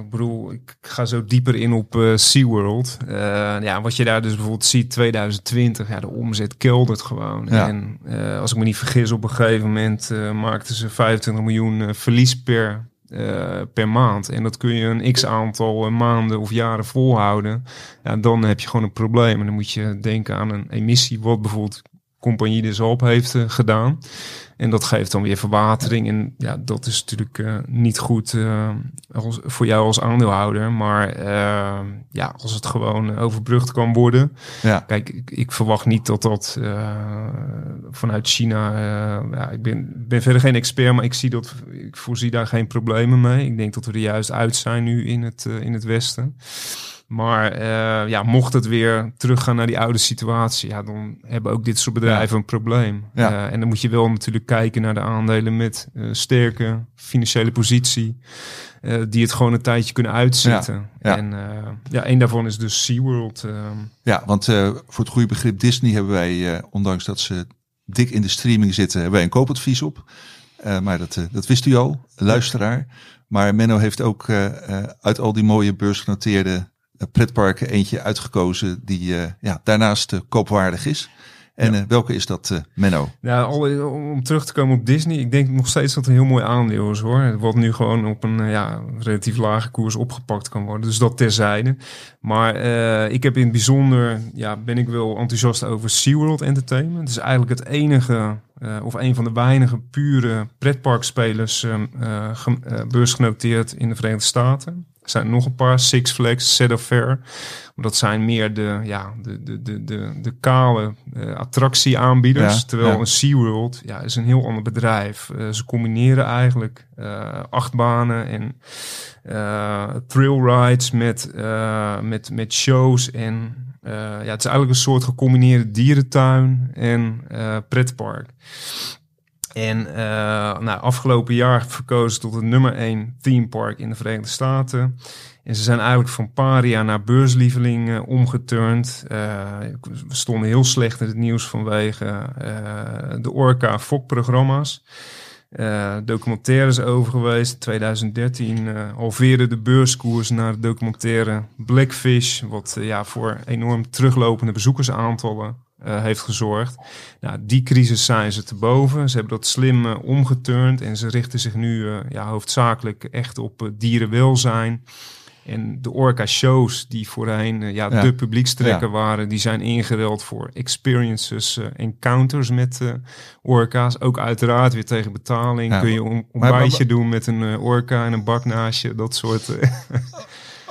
Speaker 5: ik bedoel, ik ga zo dieper in op eh, SeaWorld. Ja, wat je daar dus bijvoorbeeld ziet, 2020, ja, de omzet keldert gewoon.
Speaker 1: Ja.
Speaker 5: En als ik me niet vergis, op een gegeven moment maakten ze 25 miljoen verlies per, eh, per maand. En dat kun je een x-aantal eh, maanden of jaren volhouden. Ja, dan heb je gewoon een probleem. En dan moet je denken aan een emissie, wat bijvoorbeeld Compagnie de Zalp heeft eh, gedaan. En dat geeft dan weer verwatering. En ja, dat is natuurlijk eh, niet goed eh, als, voor jou als aandeelhouder. Maar ja, als het gewoon overbrugd kan worden.
Speaker 1: Ja,
Speaker 5: Kijk, ik, ik verwacht niet dat dat vanuit China. ja, ik ben, ben verder geen expert, maar ik zie dat. Ik voorzie daar geen problemen mee. Ik denk dat we er juist uit zijn nu in het, in het Westen. Maar eh, ja, mocht het weer teruggaan naar die oude situatie, ja, dan hebben ook dit soort bedrijven een probleem.
Speaker 1: Ja.
Speaker 5: Eh, en dan moet je wel natuurlijk kijken naar de aandelen met eh, sterke financiële positie, die het gewoon een tijdje kunnen uitzitten.
Speaker 1: ja.
Speaker 5: En ja, een daarvan is dus SeaWorld. eh,
Speaker 1: ja want voor het goede begrip Disney hebben wij, ondanks dat ze dik in de streaming zitten, hebben wij een koopadvies op. Maar dat, dat wist u al, luisteraar. Maar Menno heeft ook uit al die mooie beursgenoteerde pretparken eentje uitgekozen die eh, ja, daarnaast eh, koopwaardig is. En eh, welke is dat, eh, Menno?
Speaker 5: Ja, om terug te komen op Disney. Ik denk nog steeds dat het een heel mooi aandeel is hoor. Wat nu gewoon op een eh, ja, relatief lage koers opgepakt kan worden. Dus dat terzijde. Maar eh, ik heb in het bijzonder, ja, ben ik wel enthousiast over SeaWorld Entertainment. Het is eigenlijk het enige, eh, of een van de weinige pure pretparkspelers eh, eh, ge- eh, beursgenoteerd in de Verenigde Staten. Er zijn nog een paar, Six Flags, Cedar Fair. Maar dat zijn meer de, ja, de, de, de, de, de kale eh, attractieaanbieders.
Speaker 1: Ja,
Speaker 5: terwijl
Speaker 1: ja.
Speaker 5: een SeaWorld ja, is een heel ander bedrijf. Eh, ze combineren eigenlijk eh, achtbanen en thrill rides met, met, met shows. En ja, het is eigenlijk een soort gecombineerde dierentuin en pretpark. En eh, nou, afgelopen jaar verkozen tot het nummer 1 theme park in de Verenigde Staten. En ze zijn eigenlijk van paria naar beurslieveling omgeturnd. Eh, we stonden heel slecht in het nieuws vanwege eh, de Orca Fok-programma's. Eh, documentaires over geweest. In 2013 eh halveerde de beurskoers naar de documentaire Blackfish. Wat ja, voor enorm teruglopende bezoekersaantallen eh, heeft gezorgd. Nou, die crisis zijn ze te boven. Ze hebben dat slim eh, omgeturnd en ze richten zich nu eh, ja, hoofdzakelijk echt op dierenwelzijn. En de Orca-shows die voorheen ja,
Speaker 1: Ja.
Speaker 5: de publiekstrekker
Speaker 1: Ja.
Speaker 5: waren, die zijn ingeruild voor experiences, encounters met orka's. Ook uiteraard weer tegen betaling.
Speaker 1: Ja,
Speaker 5: Kun je een
Speaker 1: maar-
Speaker 5: ontbijtje doen met een orka en een bak naast je, dat soort...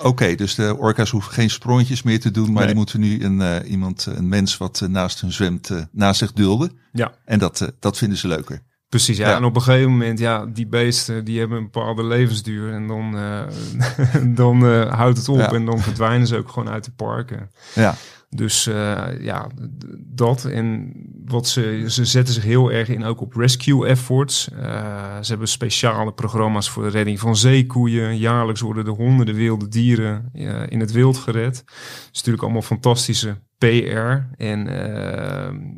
Speaker 1: Oké, dus de orka's hoeven geen sprongetjes meer te doen, maar
Speaker 5: Nee.
Speaker 1: die moeten nu een, eh, iemand, een mens wat eh, naast hun zwemt, eh, naast zich dulden.
Speaker 5: ja.
Speaker 1: En dat, dat vinden ze leuker.
Speaker 5: Precies, ja.
Speaker 1: Ja.
Speaker 5: En op een gegeven moment, ja, die beesten, die hebben een bepaalde levensduur. En dan, dan houdt het op
Speaker 1: Ja.
Speaker 5: en dan verdwijnen ze ook gewoon uit de parken.
Speaker 1: Ja,
Speaker 5: Dus eh, ja, dat. En wat ze, ze zetten zich heel erg in ook op rescue efforts. Eh, ze hebben speciale programma's voor de redding van zeekoeien. Jaarlijks worden er honderden wilde dieren eh, in het wild gered. Het is natuurlijk allemaal fantastische PR. En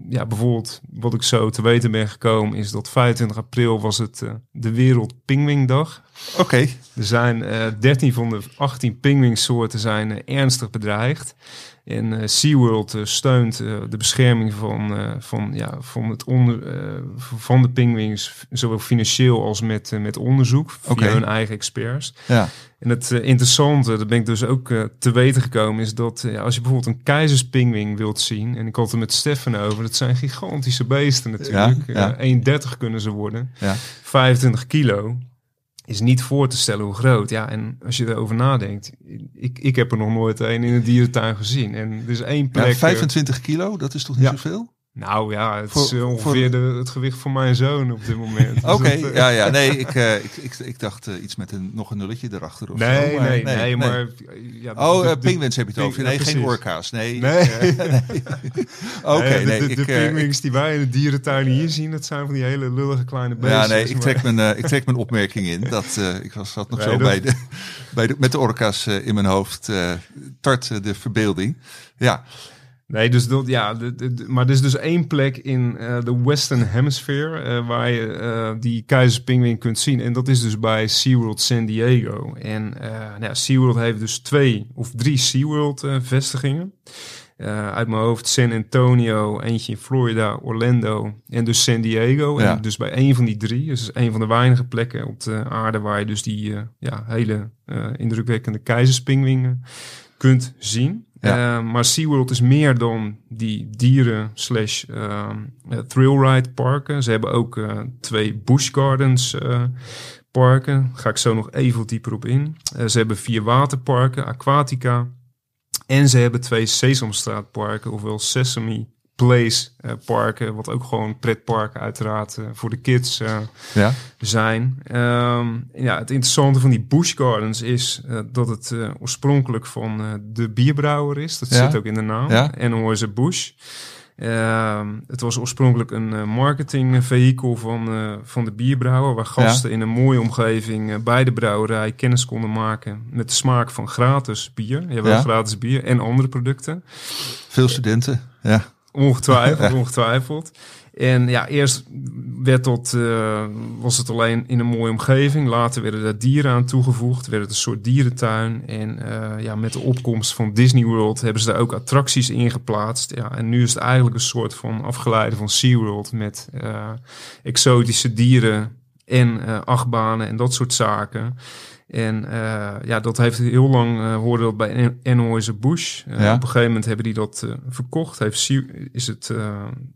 Speaker 5: ja, bijvoorbeeld wat ik zo te weten ben gekomen is dat 25 april was het de Wereld Pingwingdag.
Speaker 1: oké.
Speaker 5: Er zijn eh 13 van de 18 pingwingsoorten zijn ernstig bedreigd. En eh, SeaWorld eh, steunt eh, de bescherming van, van, ja, van, het onder, van de pingwings, zowel financieel als met, met onderzoek, via hun eigen experts.
Speaker 1: Ja,
Speaker 5: En het interessante, daar ben ik dus ook te weten gekomen, is dat als je bijvoorbeeld een keizerspingwing wilt zien, en ik had het met Stefan over, dat zijn gigantische beesten natuurlijk.
Speaker 1: Ja, ja.
Speaker 5: Eh, 1,30 kunnen ze worden.
Speaker 1: ja.
Speaker 5: 25 kilo is niet voor te stellen hoe groot. Ja, en als je erover nadenkt, ik, ik heb er nog nooit een in een dierentuin gezien. En er is één plek.
Speaker 1: ja
Speaker 5: eh,
Speaker 1: 25 kilo, dat is toch niet
Speaker 5: Ja.
Speaker 1: zoveel?
Speaker 5: Nou ja, het
Speaker 1: Voor-
Speaker 5: is eh, ongeveer de, het gewicht van mijn zoon op dit moment. Dus
Speaker 1: Oké,
Speaker 5: dat, eh,
Speaker 1: ja, ja, nee, ik, eh, ik, ik, ik dacht eh, iets met een, nog een nulletje erachter of
Speaker 5: Nee,
Speaker 1: zo.
Speaker 5: nee, nee, maar... Ja,
Speaker 1: Oh,
Speaker 5: de- de-
Speaker 1: penguins heb je het over.
Speaker 5: ja,
Speaker 1: Nee, geen orka's. Nee.
Speaker 5: Nee.
Speaker 1: eh. Oké,
Speaker 5: Nee, de-
Speaker 1: nee.
Speaker 5: de,
Speaker 1: eh,
Speaker 5: penguins die wij in de dierentuinen hier zien, dat zijn van die hele lullige kleine beestjes.
Speaker 1: ja, nee, ik
Speaker 5: maar-
Speaker 1: trek mijn, ik trek mijn opmerking in. Dat, eh, ik was, zat nog
Speaker 5: Nee,
Speaker 1: zo
Speaker 5: dat-
Speaker 1: bij de, bij de, met de orka's eh, in mijn hoofd. eh tart de verbeelding. Ja.
Speaker 5: Nee, dus dat, ja, maar er is dus één plek in eh, de Western Hemisphere eh, waar je eh, die keizerspingwing kunt zien. En dat is dus bij SeaWorld San Diego. En nou ja, SeaWorld heeft dus twee of drie SeaWorld vestigingen. Uit mijn hoofd San Antonio, eentje in Florida, Orlando en dus San Diego.
Speaker 1: Ja.
Speaker 5: En dus bij één van die drie, dus een van de weinige plekken op de aarde waar je dus die ja, hele indrukwekkende keizerspingwingen kunt zien.
Speaker 1: Ja.
Speaker 5: Eh, maar SeaWorld is meer dan die dieren slash uh, thrillride parken. Ze hebben ook eh, twee Busch Gardens eh, parken. Ga ik zo nog even dieper op in. Eh, ze hebben vier waterparken, Aquatica. En ze hebben twee Sesamstraatparken, ofwel Sesame Place eh, parken. Wat ook gewoon pretparken uiteraard eh, voor de kids eh,
Speaker 1: Ja,
Speaker 5: zijn. Ehm, ja, het interessante van die Busch Gardens is dat het oorspronkelijk van de bierbrouwer is. Dat
Speaker 1: Ja.
Speaker 5: zit ook in de naam.
Speaker 1: Ja.
Speaker 5: Anheuser Busch. Ehm, het was oorspronkelijk een eh, marketingvehikel van, van de bierbrouwer, waar gasten in een mooie omgeving bij de brouwerij kennis konden maken met de smaak van gratis bier. Je hebt gratis bier en andere producten.
Speaker 1: veel studenten. Ja,
Speaker 5: Ongetwijfeld, ongetwijfeld. En ja, eerst werd dat, eh, was het alleen in een mooie omgeving. Later werden er dieren aan toegevoegd. Werd het een soort dierentuin. En eh, ja, met de opkomst van Disney World hebben ze daar ook attracties in geplaatst. Ja, en nu is het eigenlijk een soort van afgeleide van SeaWorld. Met eh, exotische dieren en achtbanen en dat soort zaken. En eh, ja, dat heeft heel lang, eh hoorde dat bij En- Anheuser-Busch. Eh,
Speaker 1: Ja.
Speaker 5: Op een gegeven moment hebben die dat verkocht. Heeft, is het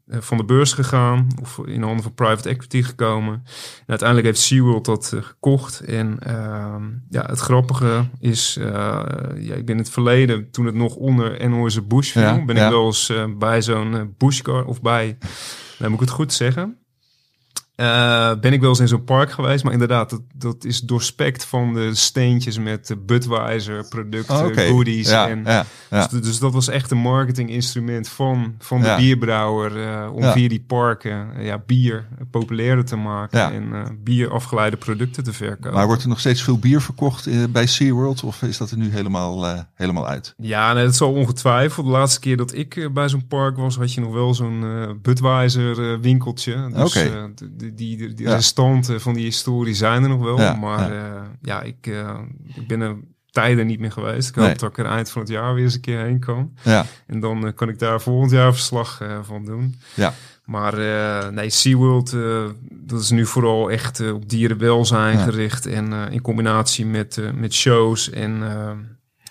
Speaker 5: van de beurs gegaan of in de handen van private equity gekomen. En uiteindelijk heeft SeaWorld dat gekocht. En ehm, ja, het grappige is, ja, ik ben in het verleden, toen het nog onder Anheuser-Busch viel,
Speaker 1: Ja,
Speaker 5: ben
Speaker 1: ja.
Speaker 5: ik wel eens bij zo'n Buschcar of bij, nou moet ik het goed zeggen... Eh, ben ik wel eens in zo'n park geweest, maar inderdaad, dat, dat is doorspekt van de steentjes met Budweiser producten,
Speaker 1: Oh,
Speaker 5: goodies.
Speaker 1: Ja,
Speaker 5: en,
Speaker 1: ja, ja.
Speaker 5: Dus, dus dat was echt een marketinginstrument van, van de bierbrouwer eh, om via die parken eh, ja, bier populairder te maken en bier afgeleide producten te verkopen.
Speaker 1: Maar wordt er nog steeds veel bier verkocht bij SeaWorld? Of is dat er nu helemaal, helemaal uit?
Speaker 5: Ja, nee, dat zal ongetwijfeld. De laatste keer dat ik bij zo'n park was, had je nog wel zo'n Budweiser winkeltje. Dus
Speaker 1: Oké.
Speaker 5: Die, die, die, die
Speaker 1: Ja.
Speaker 5: restanten van die historie zijn er nog wel.
Speaker 1: Ja,
Speaker 5: maar
Speaker 1: ja.
Speaker 5: ja, ja ik, eh, ik ben er tijden niet meer geweest. Ik hoop
Speaker 1: Nee.
Speaker 5: dat ik er eind van het jaar weer eens een keer heen kan.
Speaker 1: Ja,
Speaker 5: En dan eh, kan ik daar volgend jaar verslag eh, van doen.
Speaker 1: ja,
Speaker 5: Maar eh, nee, SeaWorld, eh dat is nu vooral echt eh, op dierenwelzijn gericht. En eh, in combinatie met, eh, met shows. En, eh,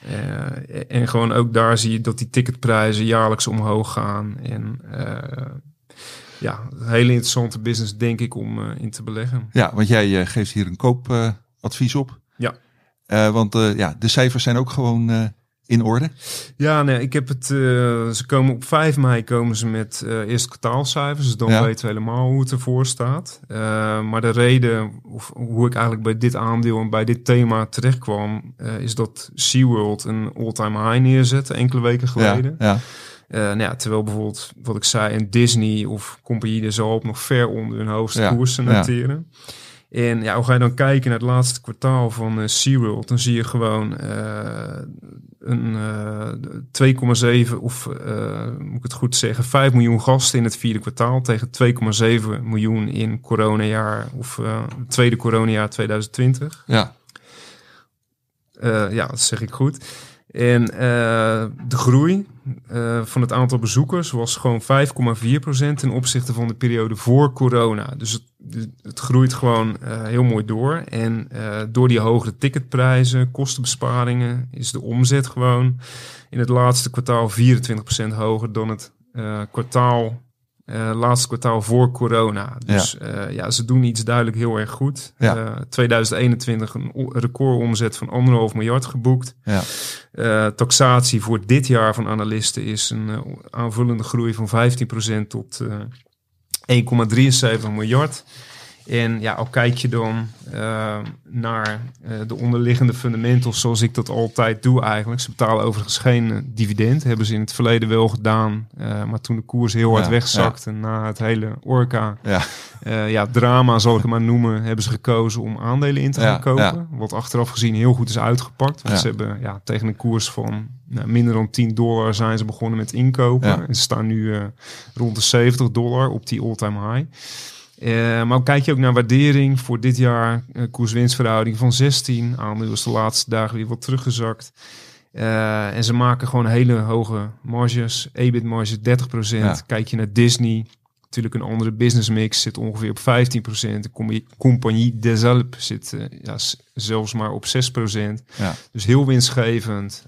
Speaker 5: eh, en gewoon ook daar zie je dat die ticketprijzen jaarlijks omhoog gaan. En eh, ja, een hele interessante business denk ik om eh, in te beleggen.
Speaker 1: ja, want jij eh, geeft hier een koopadvies op.
Speaker 5: Ja.
Speaker 1: Eh, want eh, ja, de cijfers zijn ook gewoon eh, in orde.
Speaker 5: Ja, nee, ik heb het. eh, ze komen op 5 mei komen ze met eh eerste kwartaalcijfers. Dus dan
Speaker 1: Ja.
Speaker 5: weten we helemaal hoe het ervoor staat. Eh, maar de reden, of hoe ik eigenlijk bij dit aandeel en bij dit thema terecht kwam, eh, is dat SeaWorld een all-time high neerzette enkele weken geleden.
Speaker 1: Ja, ja,
Speaker 5: Eh, nou ja, terwijl bijvoorbeeld, wat ik zei, een Disney of Compagnie de Zalp nog ver onder hun hoogste
Speaker 1: Ja,
Speaker 5: koersen
Speaker 1: ja.
Speaker 5: noteren. En ja, hoe ga je dan kijken naar het laatste kwartaal van eh, SeaWorld? Dan zie je gewoon eh, een eh 2,7 of moet ik het goed zeggen, 5 miljoen gasten in het vierde kwartaal tegen 2,7 miljoen in coronajaar of tweede coronajaar 2020.
Speaker 1: ja,
Speaker 5: ja, dat zeg ik goed. En eh, de groei eh, van het aantal bezoekers was gewoon 5,4% ten opzichte van de periode voor corona. Dus het, het groeit gewoon eh, heel mooi door. En door die hogere ticketprijzen, kostenbesparingen, is de omzet gewoon in het laatste kwartaal 24% hoger dan het kwartaal. Eh, laatste kwartaal voor corona. Dus ja. ja, ze doen iets duidelijk heel erg goed.
Speaker 1: Ja.
Speaker 5: Eh, 2021 een recordomzet van anderhalf miljard geboekt.
Speaker 1: ja,
Speaker 5: Eh, taxatie voor dit jaar van analisten is een eh, aanvullende groei van 15% tot eh 1,73 miljard. En ja, al kijk je dan uh, naar uh, de onderliggende fundamentals, zoals ik dat altijd doe eigenlijk. Ze betalen overigens geen uh, dividend. Hebben ze in het verleden wel gedaan. maar toen de koers heel hard ja, wegzakte ja. na het hele orka, ja. ja, drama zal ik het maar noemen, hebben ze gekozen om aandelen in te gaan kopen. Wat achteraf gezien heel goed is uitgepakt. Want ze hebben ja, tegen een koers van nou, minder dan 10 dollar zijn ze begonnen met inkopen. En ze staan nu rond de 70 dollar op die all-time high. Uh, maar kijk je ook naar waardering voor dit jaar, uh, koers-winstverhouding van 16. Aandeel is de laatste dagen weer wat teruggezakt. Uh, en ze maken gewoon hele hoge marges. EBIT-marge 30%. Ja. Kijk je naar Disney, natuurlijk een andere business mix, zit ongeveer op 15%. De Compagnie des Alpes zit ja, zelfs maar op 6%. Ja. Dus heel winstgevend.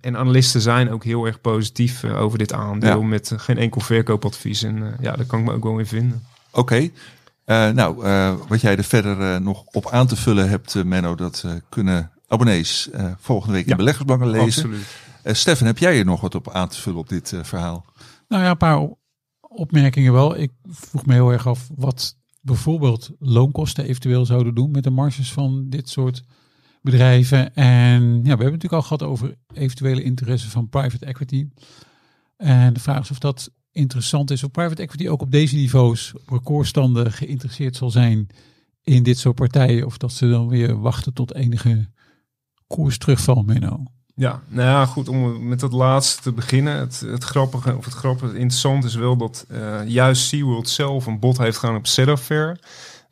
Speaker 5: en analisten zijn ook heel erg positief over dit aandeel met geen enkel verkoopadvies. En ja, daar kan ik me ook wel in vinden.
Speaker 1: Oké. Uh, nou, uh, wat jij er verder uh, nog op aan te vullen hebt, Menno, dat kunnen abonnees volgende week ja, in Beleggersbelangen lezen. Absoluut. Stefan, heb jij er nog wat op aan te vullen op dit verhaal?
Speaker 4: Nou ja, een paar opmerkingen wel. Ik vroeg me heel erg af wat bijvoorbeeld loonkosten eventueel zouden doen met de marges van dit soort bedrijven. En ja, we hebben het natuurlijk al gehad over eventuele interesse van private equity. En de vraag is of dat interessant is of private equity ook op deze niveaus, op recordstanden, geïnteresseerd zal zijn in dit soort partijen. Of dat ze dan weer wachten tot enige koers terugval, Menno.
Speaker 5: Ja, nou ja, goed, om met dat laatste te beginnen. Het, het grappige, of het grappige, het interessant is wel dat uh, juist SeaWorld zelf een bod heeft gedaan op Fair.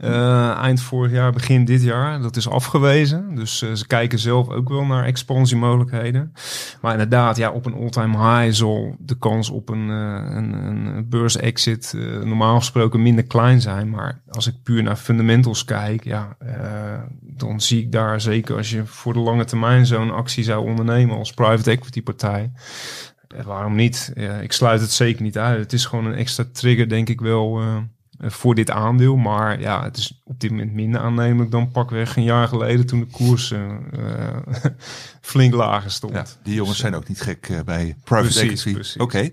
Speaker 5: Uh, eind vorig jaar, begin dit jaar. Dat is afgewezen. Dus uh, ze kijken zelf ook wel naar expansiemogelijkheden. Maar inderdaad, ja, op een all-time high zal de kans op een, uh, een, een beurs-exit normaal gesproken minder klein zijn. Maar als ik puur naar fundamentals kijk, ja, dan zie ik daar zeker als je voor de lange termijn zo'n actie zou ondernemen als private equity partij. waarom niet? ik sluit het zeker niet uit. Het is gewoon een extra trigger, denk ik wel eh, voor dit aandeel. Maar ja, het is op dit moment minder aannemelijk dan pakweg een jaar geleden toen de koers uh, flink lager stond. Ja,
Speaker 1: die jongens zijn ook niet gek bij private precies, equity. Oké.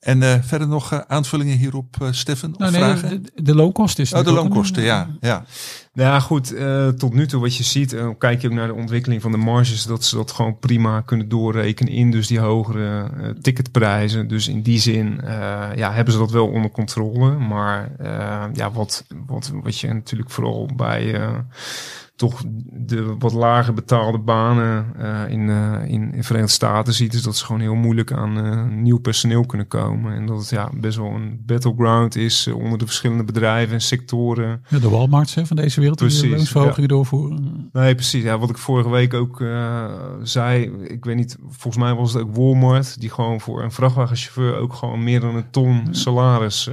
Speaker 1: En uh, verder nog uh, aanvullingen hierop, uh, Stefan?
Speaker 4: Nou, nee,
Speaker 1: vragen?
Speaker 4: De, de, loonkosten is
Speaker 1: Oh, de loonkosten, ja. ja.
Speaker 5: Nou ja, goed. tot nu toe wat je ziet, kijk je ook naar de ontwikkeling van de marges, dat ze dat gewoon prima kunnen doorrekenen in dus die hogere ticketprijzen. Dus in die zin ja, hebben ze dat wel onder controle. Maar ja, wat, wat, wat je natuurlijk vooral bij toch de wat lager betaalde banen uh, in, uh, in, in Verenigde Staten ziet, is dat ze gewoon heel moeilijk aan uh, nieuw personeel kunnen komen. En dat het ja, best wel een battleground is onder de verschillende bedrijven en sectoren.
Speaker 4: Ja, de Walmarts hè, van deze wereld precies, die loonsverhogingen ja. doorvoeren.
Speaker 5: Nee, precies. Ja, wat ik vorige week ook zei, ik weet niet, volgens mij was het ook Walmart, die gewoon voor een vrachtwagenchauffeur ook gewoon meer dan een ton salaris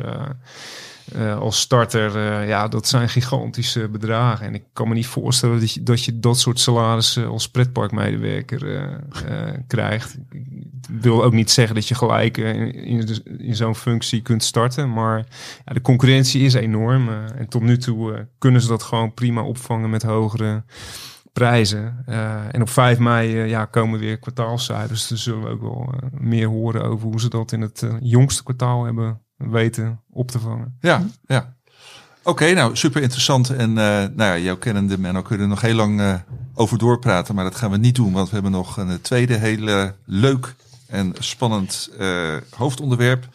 Speaker 5: uh, als starter, uh, ja, dat zijn gigantische bedragen. En ik kan me niet voorstellen dat je dat, soort salarissen als pretparkmedewerker uh, krijgt. Ik wil ook niet zeggen dat je gelijk in, in, in zo'n functie kunt starten. Maar ja, de concurrentie is enorm. en tot nu toe kunnen ze dat gewoon prima opvangen met hogere prijzen. en op 5 mei ja, komen weer kwartaalcijfers. Dus zullen we ook wel meer horen over hoe ze dat in het jongste kwartaal hebben weten op te vangen.
Speaker 1: Ja, ja. Oké, nou super interessant. En uh, nou ja, jouw kennende Menno kunnen er nog heel lang uh, over doorpraten. Maar dat gaan we niet doen, want we hebben nog een tweede hele leuk en spannend uh, hoofdonderwerp.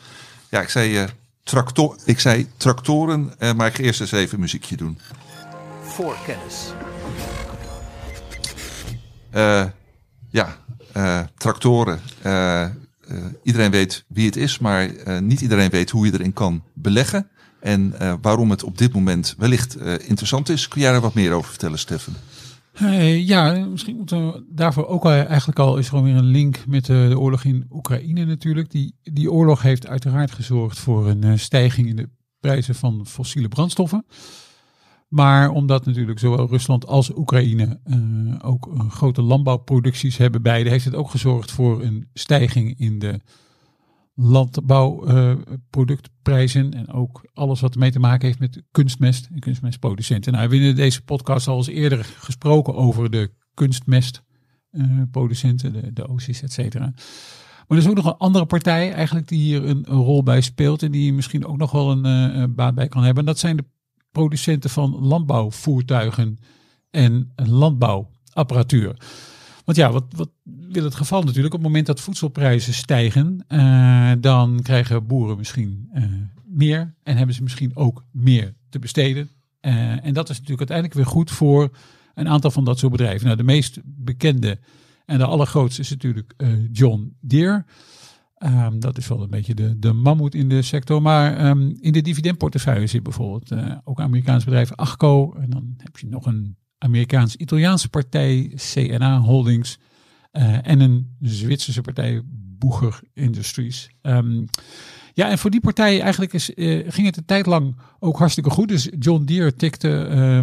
Speaker 1: Ja, ik zei, tractor, ik zei tractoren, maar ik ga eerst eens even muziekje doen.
Speaker 3: Voorkennis.
Speaker 1: ja, tractoren. Uh, iedereen weet wie het is, maar uh, niet iedereen weet hoe je erin kan beleggen. En uh, waarom het op dit moment wellicht interessant is. Kun jij er wat meer over vertellen, Stefan?
Speaker 4: ja, misschien moeten we daarvoor ook eigenlijk al is gewoon weer een link met de, de, oorlog in Oekraïne natuurlijk. Die, die oorlog heeft uiteraard gezorgd voor een stijging in de prijzen van fossiele brandstoffen. Maar omdat natuurlijk zowel Rusland als Oekraïne uh, ook uh, grote landbouwproducties hebben beide, heeft het ook gezorgd voor een stijging in de landbouwproductprijzen. En ook alles wat ermee te maken heeft met kunstmest en kunstmestproducenten. Nou, we hebben in deze podcast al eens eerder gesproken over de kunstmestproducenten, de, de OSIS, et cetera. Maar er is ook nog een andere partij eigenlijk die hier een, rol bij speelt en die misschien ook nog wel een baat bij kan hebben. En dat zijn de producenten van landbouwvoertuigen en landbouwapparatuur. Want ja, wat, wat wil het geval natuurlijk? Op het moment dat voedselprijzen stijgen, eh, dan krijgen boeren misschien eh, meer en hebben ze misschien ook meer te besteden. Eh, en dat is natuurlijk uiteindelijk weer goed voor een aantal van dat soort bedrijven. Nou, de meest bekende en de allergrootste is natuurlijk John Deere. Ehm, dat is wel een beetje de, de mammoet in de sector. Maar ehm, in de dividendportefeuille zit bijvoorbeeld eh, ook Amerikaans bedrijf Achco. En dan heb je nog een Amerikaans-Italiaanse partij, CNA Holdings. eh, en een Zwitserse partij, Boeger Industries. Ehm, ja, en voor die partijen eigenlijk is, eh, ging het een tijd lang ook hartstikke goed. Dus John Deere tikte,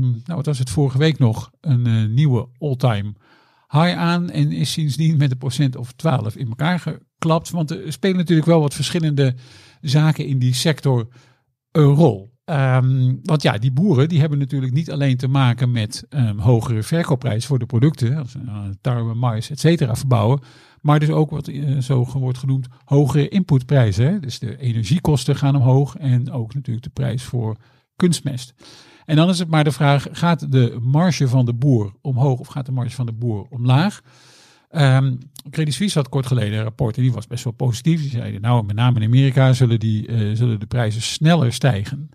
Speaker 4: nou wat was het vorige week nog, een nieuwe all-time high aan. En is sindsdien met een procent of 12 in elkaar geklapt. Want er spelen natuurlijk wel wat verschillende zaken in die sector een rol. Ehm, want ja, die boeren die hebben natuurlijk niet alleen te maken met ehm, hogere verkoopprijs voor de producten, als ze uh, tarwe, mais, et cetera verbouwen, maar dus ook wat eh, zo wordt genoemd hogere inputprijzen. Dus de energiekosten gaan omhoog en ook natuurlijk de prijs voor kunstmest. En dan is het maar de vraag, gaat de marge van de boer omhoog of gaat de marge van de boer omlaag? Ehm Credit Suisse had kort geleden een rapport en die was best wel positief. Die zeiden, nou met name in Amerika zullen, die, eh, zullen de prijzen sneller stijgen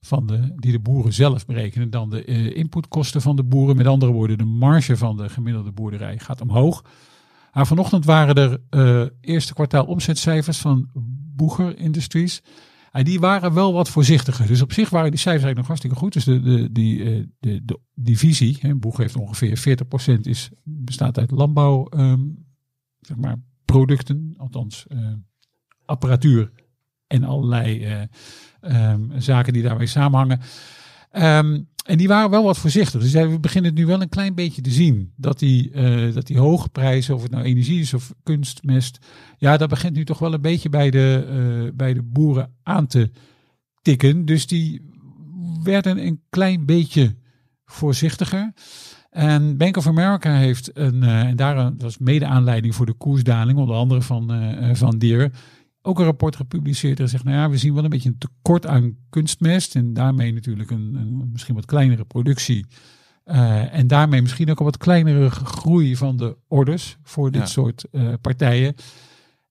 Speaker 4: van de, die de boeren zelf berekenen dan de eh, inputkosten van de boeren. Met andere woorden, de marge van de gemiddelde boerderij gaat omhoog. Maar vanochtend waren er eh, eerste kwartaal omzetcijfers van Boeger Industries. En die waren wel wat voorzichtiger. Dus op zich waren die cijfers eigenlijk nog hartstikke goed. Dus de, de, die, eh, de, de divisie, hè, Boeger heeft ongeveer 40% is, bestaat uit landbouw, ehm, zeg maar. Althans, eh, apparatuur en allerlei eh, ehm, zaken die daarmee samenhangen. Ehm, en die waren wel wat voorzichtig. Dus we beginnen het nu wel een klein beetje te zien. Dat die, eh, dat die hoge prijzen, of het nou energie is of kunstmest. Ja, dat begint nu toch wel een beetje bij de, eh, bij de boeren aan te tikken. Dus die werden een klein beetje voorzichtiger. En Bank of America heeft een, eh, en daar was mede aanleiding voor de koersdaling, onder andere van, van Deere, ook een rapport gepubliceerd en zegt, nou ja, we zien wel een beetje een tekort aan kunstmest en daarmee natuurlijk een, een misschien wat kleinere productie. Eh, en daarmee misschien ook een wat kleinere groei van de orders voor dit
Speaker 1: Ja.
Speaker 4: soort eh, partijen.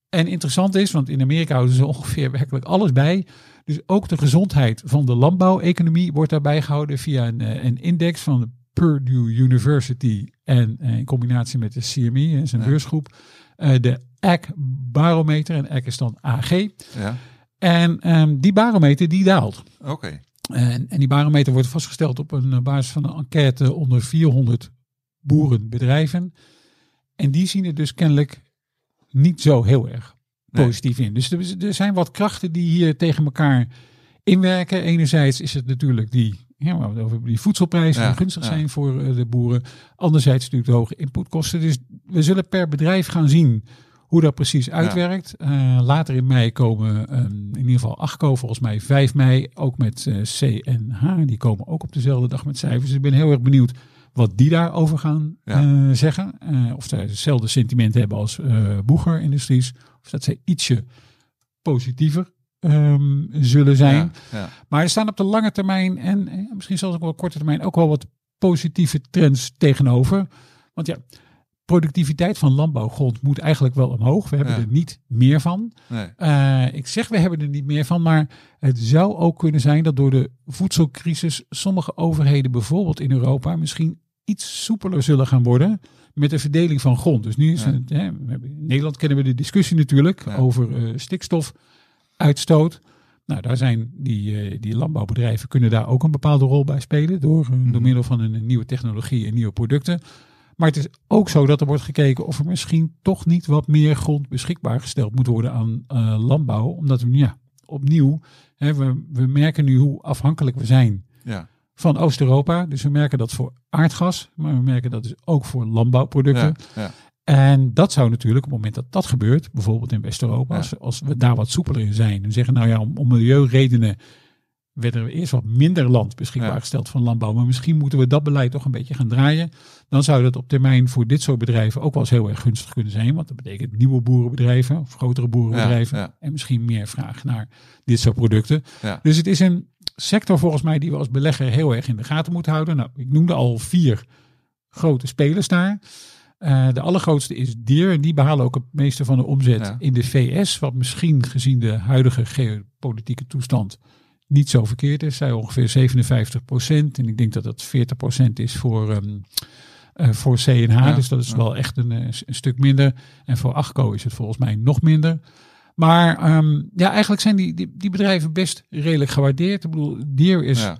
Speaker 4: En interessant is, want in Amerika houden ze ongeveer werkelijk alles bij. Dus ook de gezondheid van de landbouweconomie wordt daarbij gehouden via een, eh, een index van de Purdue University en in combinatie met de CME, zijn beursgroep, de AG barometer en AG is dan AG.
Speaker 1: Ja,
Speaker 4: En ehm, die barometer die daalt.
Speaker 1: oké.
Speaker 4: En, en die barometer wordt vastgesteld op een eh, basis van een enquête onder 400 boerenbedrijven. En die zien het dus kennelijk niet zo heel erg
Speaker 1: Nee.
Speaker 4: positief in. Dus er, er zijn wat krachten die hier tegen elkaar inwerken. Enerzijds is het natuurlijk die, ja, over die voedselprijzen
Speaker 1: Ja,
Speaker 4: die gunstig
Speaker 1: ja.
Speaker 4: zijn voor eh, de boeren. Anderzijds natuurlijk de hoge inputkosten. Dus we zullen per bedrijf gaan zien hoe dat precies uitwerkt. Eh, later in mei komen ehm, in ieder geval Achco, volgens mij 5 mei, ook met eh, CNH. Die komen ook op dezelfde dag met cijfers. Dus ik ben heel erg benieuwd wat die daarover gaan
Speaker 1: Ja.
Speaker 4: zeggen. Of zij hetzelfde sentiment hebben als Boeger Industries. Of dat zij ietsje positiever ehm, zullen zijn.
Speaker 1: Ja, ja.
Speaker 4: Maar er staan op de lange termijn en eh, misschien zelfs ook wel op korte termijn ook wel wat positieve trends tegenover. Want ja, productiviteit van landbouwgrond moet eigenlijk wel omhoog. We hebben
Speaker 1: Ja.
Speaker 4: er niet meer van.
Speaker 1: Nee.
Speaker 4: Eh, ik zeg we hebben er niet meer van, maar het zou ook kunnen zijn dat door de voedselcrisis sommige overheden, bijvoorbeeld in Europa, misschien iets soepeler zullen gaan worden met de verdeling van grond. Dus nu is
Speaker 1: Ja.
Speaker 4: het, hè, in Nederland kennen we de discussie natuurlijk
Speaker 1: Ja.
Speaker 4: over eh, stikstofuitstoot. Nou, daar zijn die, eh, die landbouwbedrijven kunnen daar ook een bepaalde rol bij spelen door, door
Speaker 1: Mhm.
Speaker 4: middel van een, nieuwe technologie en nieuwe producten. Maar het is ook zo dat er wordt gekeken of er misschien toch niet wat meer grond beschikbaar gesteld moet worden aan eh, landbouw. Omdat we, ja, opnieuw, hè, we, we merken nu hoe afhankelijk we zijn
Speaker 1: Ja,
Speaker 4: van Oost-Europa. Dus we merken dat voor aardgas, maar we merken dat dus ook voor landbouwproducten.
Speaker 1: ja, ja.
Speaker 4: En dat zou natuurlijk op het moment dat dat gebeurt, bijvoorbeeld in West-Europa,
Speaker 1: Ja.
Speaker 4: als, als we daar wat soepeler in zijn en zeggen, nou ja, om, om milieuredenen werd er eerst wat minder land beschikbaar
Speaker 1: Ja.
Speaker 4: gesteld van landbouw, maar misschien moeten we dat beleid toch een beetje gaan draaien. Dan zou dat op termijn voor dit soort bedrijven ook wel eens heel erg gunstig kunnen zijn, want dat betekent nieuwe boerenbedrijven of grotere boerenbedrijven
Speaker 1: Ja,
Speaker 4: en misschien meer vraag naar dit soort producten. Dus het is een, sector volgens mij die we als belegger heel erg in de gaten moeten houden. Nou, ik noemde al vier grote spelers daar. Uh, de allergrootste is Deer en die behalen ook het meeste van de omzet
Speaker 1: Ja.
Speaker 4: in de VS. Wat misschien gezien de huidige geopolitieke toestand niet zo verkeerd is. Zij ongeveer 57 procent. En ik denk dat dat 40 procent is voor, eh, voor CNH.
Speaker 1: Ja,
Speaker 4: Dus dat is
Speaker 1: ja.
Speaker 4: wel echt een, eh, een stuk minder. En voor Achco is het volgens mij nog minder. Maar ehm, ja, eigenlijk zijn die, die, die bedrijven best redelijk gewaardeerd. Ik bedoel, Deer is.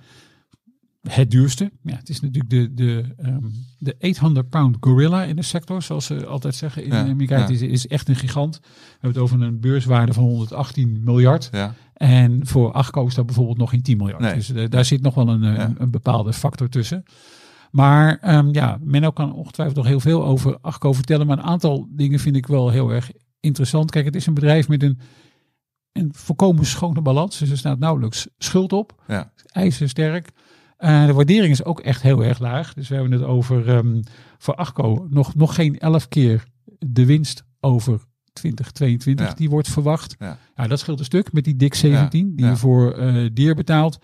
Speaker 4: Het duurste. Ja, het is natuurlijk de, de, ehm, de 800 pound gorilla in de sector, zoals ze altijd zeggen in
Speaker 1: Ja,
Speaker 4: Amerika.
Speaker 1: ja.
Speaker 4: Is, is echt een gigant. We hebben het over een beurswaarde van 118 miljard.
Speaker 1: Ja.
Speaker 4: En voor is dat bijvoorbeeld nog geen 10 miljard.
Speaker 1: Nee.
Speaker 4: Dus eh, daar zit nog wel een, eh, een, een bepaalde factor tussen. Maar ehm, ja, Menno kan ongetwijfeld nog heel veel over Achco vertellen. Maar een aantal dingen vind ik wel heel erg interessant. Kijk, het is een bedrijf met een, een volkomen schone balans. Dus er staat nauwelijks schuld op.
Speaker 1: Ja.
Speaker 4: IJzersterk. Eh de waardering is ook echt heel erg laag. Dus we hebben het over ehm, voor Achco nog, nog geen 11 keer de winst over 2022
Speaker 1: Ja.
Speaker 4: die wordt verwacht.
Speaker 1: Ja.
Speaker 4: Dat scheelt een stuk met die dik 17 die je voor eh Dier betaalt.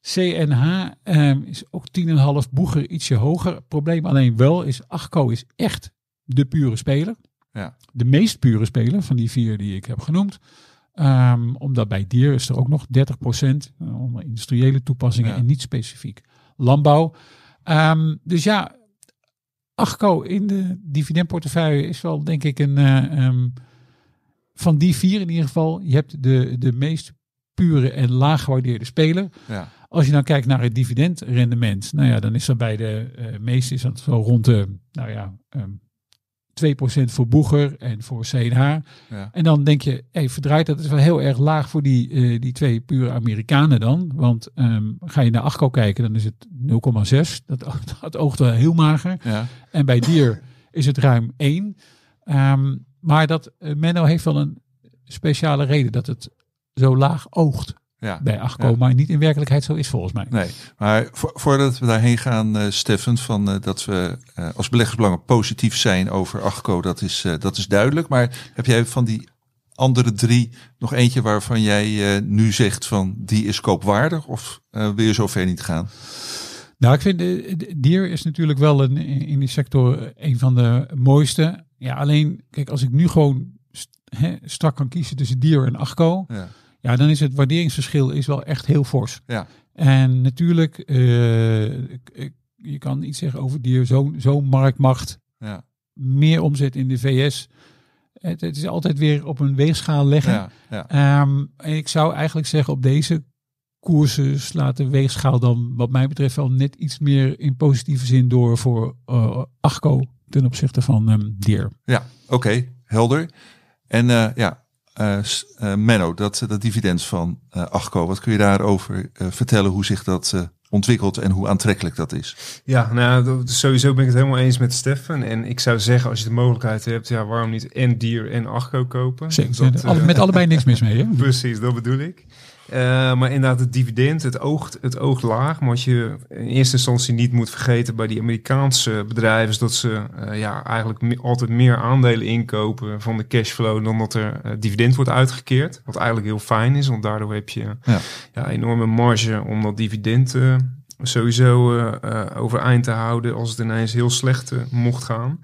Speaker 4: CNH ehm, is ook 10,5, Boeger ietsje hoger. Probleem alleen wel is, Achco is echt de pure speler.
Speaker 1: Ja.
Speaker 4: De meest pure speler van die vier die ik heb genoemd. Ehm, omdat bij Dier is er ook nog 30% eh, onder industriële toepassingen
Speaker 1: Ja.
Speaker 4: en niet specifiek landbouw. Ehm, dus ja, Achco in de dividendportefeuille is wel denk ik een... eh, ehm, van die vier in ieder geval, je hebt de, de meest pure en laag gewaardeerde speler.
Speaker 1: Ja.
Speaker 4: Als je dan kijkt naar het dividendrendement, nou ja, dan is dat bij de eh meeste is dat zo rond de, nou ja, 2% voor Boeger en voor CNH.
Speaker 1: Ja.
Speaker 4: En dan denk je, hey, verdraait dat is wel heel erg laag voor die, eh, die twee pure Amerikanen dan. Want ehm, ga je naar Achco kijken, dan is het 0,6. Dat, dat oogt wel heel mager.
Speaker 1: Ja.
Speaker 4: En bij Dier is het ruim 1. Ehm, maar dat eh, Menno heeft wel een speciale reden dat het zo laag oogt
Speaker 1: Ja.
Speaker 4: bij maar niet in werkelijkheid zo is volgens mij.
Speaker 1: Nee, maar vo- voordat we daarheen gaan, eh Steffen, van eh, dat we eh, als beleggersbelangen positief zijn over Achco, dat is, dat is duidelijk. Maar heb jij van die andere drie nog eentje waarvan jij nu zegt van die is koopwaardig? Of wil je zover niet gaan?
Speaker 4: Nou, ik vind Dier is natuurlijk wel een, in die sector een van de mooiste. Ja, alleen, kijk, als ik nu gewoon st- hè, strak kan kiezen tussen Dier en Achco,
Speaker 1: Ja.
Speaker 4: Ja, dan is het waarderingsverschil is wel echt heel fors.
Speaker 1: Ja.
Speaker 4: En natuurlijk, eh, je kan iets zeggen over Dier, zo'n marktmacht,
Speaker 1: Ja.
Speaker 4: meer omzet in de VS. Het, het is altijd weer op een weegschaal leggen.
Speaker 1: Ja. Ja.
Speaker 4: Ehm, en ik zou eigenlijk zeggen op deze koersen slaat de weegschaal dan wat mij betreft wel net iets meer in positieve zin door voor eh Achco ten opzichte van ehm Dier.
Speaker 1: Ja, oké, helder. En eh, ja, eh, eh, Menno, dat, dat dividend van eh Achco, wat kun je daarover eh, vertellen hoe zich dat eh, ontwikkelt en hoe aantrekkelijk dat is?
Speaker 5: Ja, nou, sowieso ben ik het helemaal eens met Stefan. En ik zou zeggen, als je de mogelijkheid hebt, ja, waarom niet en dier en Achco kopen?
Speaker 4: Zeker.
Speaker 5: Dat,
Speaker 4: met allebei niks mis mee. Hè?
Speaker 5: Precies, dat bedoel ik. Eh, maar inderdaad, het dividend, het oogt, het oogt laag. Maar wat je in eerste instantie niet moet vergeten bij die Amerikaanse bedrijven... is dat ze eh, ja, eigenlijk me- altijd meer aandelen inkopen van de cashflow... dan dat er eh, dividend wordt uitgekeerd. Wat eigenlijk heel fijn is, want daardoor heb je
Speaker 1: Ja.
Speaker 5: ja, enorme marge om dat dividend sowieso eh, eh, overeind te houden... als het ineens heel slecht eh, mocht gaan.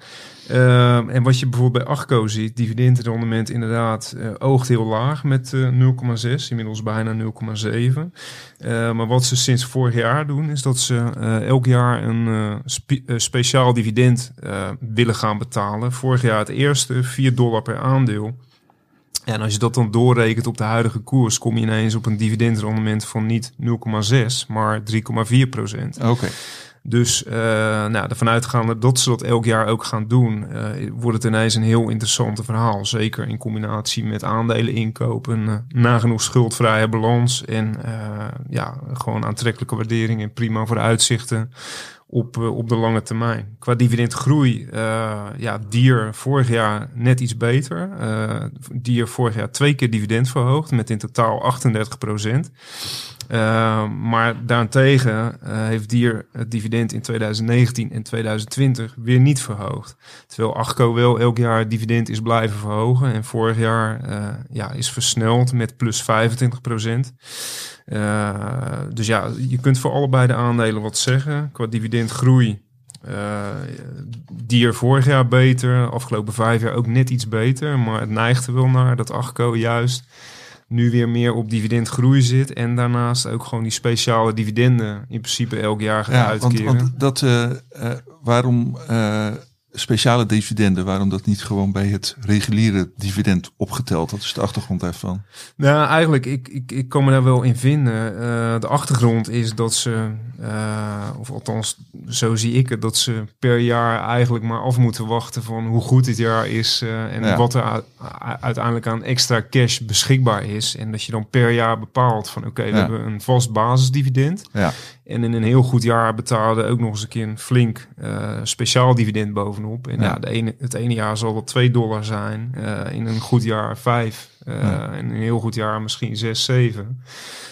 Speaker 5: Ehm, en wat je bijvoorbeeld bij Achco ziet, dividendrendement inderdaad oogt heel laag met eh 0,6, inmiddels bijna 0,7. Eh, maar wat ze sinds vorig jaar doen, is dat ze elk jaar een spe- speciaal dividend willen gaan betalen. Vorig jaar het eerste, 4 dollar per aandeel. En als je dat dan doorrekent op de huidige koers, kom je ineens op een dividendrendement van niet 0,6, maar 3,4 procent.
Speaker 1: Oké,
Speaker 5: Dus uh, nou, ervan uitgaande dat ze dat elk jaar ook gaan doen, uh, wordt het ineens een heel interessant verhaal. Zeker in combinatie met aandelen inkopen, uh, nagenoeg schuldvrije balans en ja, gewoon aantrekkelijke waardering en prima voor de uitzichten op, eh, op de lange termijn. Qua dividendgroei, uh, ja, Dier vorig jaar net iets beter. Uh, Dier vorig jaar twee keer dividend verhoogd met in totaal 38 procent. Uh, maar daarentegen uh, heeft Dier het dividend in 2019 en 2020 weer niet verhoogd. Terwijl Achco wel elk jaar het dividend is blijven verhogen. En vorig jaar uh, ja, is versneld met plus 25 procent. dus ja, je kunt voor allebei de aandelen wat zeggen. Qua dividendgroei dier vorig jaar beter, afgelopen vijf jaar ook net iets beter. Maar het neigt er wel naar dat Achco juist nu weer meer op dividendgroei zit. En daarnaast ook gewoon die speciale dividenden in principe elk jaar gaat
Speaker 1: Ja,
Speaker 5: uitkeren.
Speaker 1: want, want dat, eh, eh, waarom eh, speciale dividenden, waarom dat niet gewoon bij het reguliere dividend opgeteld? Dat is de achtergrond daarvan.
Speaker 5: Nou, eigenlijk, ik, ik, ik kan me daar wel in vinden. Eh, de achtergrond is dat ze, eh, of althans, zo zie ik het, dat ze per jaar eigenlijk maar af moeten wachten van hoe goed dit jaar is eh, en
Speaker 1: Ja.
Speaker 5: wat er uiteindelijk aan extra cash beschikbaar is. En dat je dan per jaar bepaalt van oké, we
Speaker 1: Ja.
Speaker 5: hebben een vast basisdividend.
Speaker 1: Ja,
Speaker 5: En in een heel goed jaar betaalde ook nog eens een keer een flink eh, speciaal dividend bovenop. En ja,
Speaker 1: Ja.
Speaker 5: de ene, het ene jaar zal dat 2 dollar zijn. eh, in een goed jaar 5. eh
Speaker 1: Ja.
Speaker 5: En in een heel goed jaar misschien 6, 7.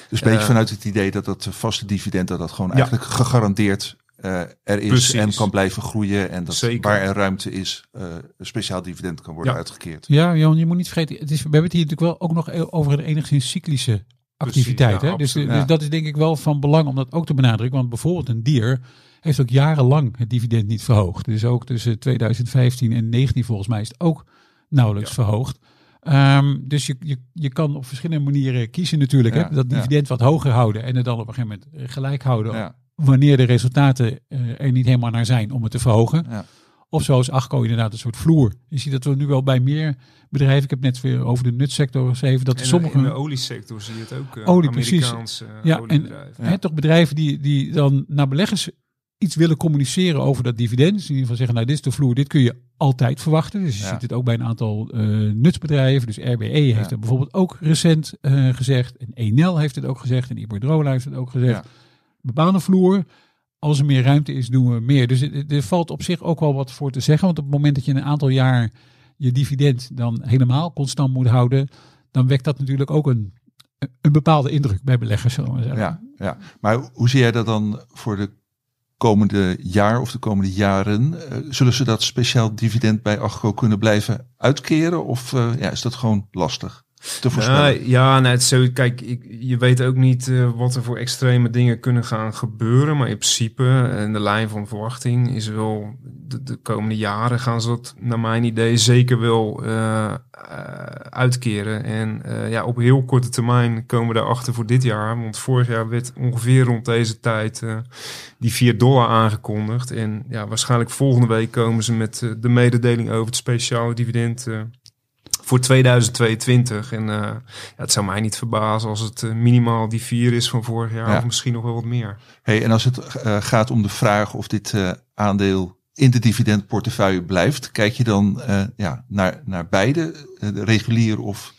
Speaker 1: dus een beetje
Speaker 5: Eh,
Speaker 1: vanuit het idee dat dat vaste dividend, dat dat gewoon
Speaker 5: Ja.
Speaker 1: eigenlijk gegarandeerd eh, er is
Speaker 5: Precies.
Speaker 1: en kan blijven groeien. En dat
Speaker 5: Zeker.
Speaker 1: waar er ruimte is, eh, een speciaal dividend kan worden
Speaker 5: Ja.
Speaker 1: uitgekeerd.
Speaker 4: Ja, Johan, je moet niet vergeten, het is, we hebben het hier natuurlijk wel ook nog over een enigszins cyclische activiteit. Hè? Dus, dus dat is denk ik wel van belang om dat ook te benadrukken. Want bijvoorbeeld een dier heeft ook jarenlang het dividend niet verhoogd. Dus ook tussen 2015 en 19 volgens mij is het ook nauwelijks verhoogd. Ehm, dus je, je, je kan op verschillende manieren kiezen natuurlijk.
Speaker 1: Ja,
Speaker 4: hè? Dat
Speaker 1: ja.
Speaker 4: dividend wat hoger houden en het dan op een gegeven moment gelijk houden.
Speaker 1: Ja,
Speaker 4: Wanneer de resultaten eh, er niet helemaal naar zijn om het te verhogen. Of zoals Achco inderdaad een soort vloer. Je ziet dat we nu wel bij meer bedrijven, ik heb net weer over de nutsector geschreven, dat
Speaker 5: En
Speaker 4: sommige
Speaker 5: in de oliesector zie je het ook. eh,
Speaker 4: Olie, precies.
Speaker 5: Amerikaanse eh,
Speaker 4: Ja, en-
Speaker 5: oliebedrijven.
Speaker 4: hè, toch bedrijven die, die dan naar beleggers iets willen communiceren over dat dividend. Dus in ieder geval zeggen, nou dit is de vloer, dit kun je altijd verwachten. Dus je
Speaker 1: Ja.
Speaker 4: ziet het ook bij een aantal eh, nutsbedrijven. Dus RBE heeft het bijvoorbeeld ook recent gezegd. En Enel heeft het ook gezegd. En Iberdrola heeft het ook gezegd.
Speaker 1: Ja.
Speaker 4: Bepaalde vloer. Als er meer ruimte is, doen we meer. Dus er valt op zich ook wel wat voor te zeggen. Want op het moment dat je een aantal jaar je dividend dan helemaal constant moet houden, dan wekt dat natuurlijk ook een, een bepaalde indruk bij beleggers.
Speaker 1: Ja, ja. Maar hoe zie jij dat dan voor de komende jaar of de komende jaren? Eh, zullen ze dat speciaal dividend bij Agro kunnen blijven uitkeren? Of eh, ja, is dat gewoon lastig te voorspellen?
Speaker 5: Ja, nou, het zo, kijk, ik, je weet ook niet eh, wat er voor extreme dingen kunnen gaan gebeuren. Maar in principe, en de lijn van verwachting is wel, de, de komende jaren gaan ze dat naar mijn idee zeker wel eh, eh, uitkeren. En eh, ja, op heel korte termijn komen we daarachter voor dit jaar. Want vorig jaar werd ongeveer rond deze tijd eh, die 4 dollar aangekondigd. En ja, waarschijnlijk volgende week komen ze met eh, de mededeling over het speciale dividend eh, voor 2022. En eh, ja, het zou mij niet verbazen als het eh, minimaal die 4 is van vorig jaar.
Speaker 1: Ja.
Speaker 5: Of misschien nog wel wat meer.
Speaker 1: Hey, en als het eh, gaat om de vraag of dit aandeel in de dividendportefeuille blijft, kijk je dan ja, naar, naar beide, de regulier of,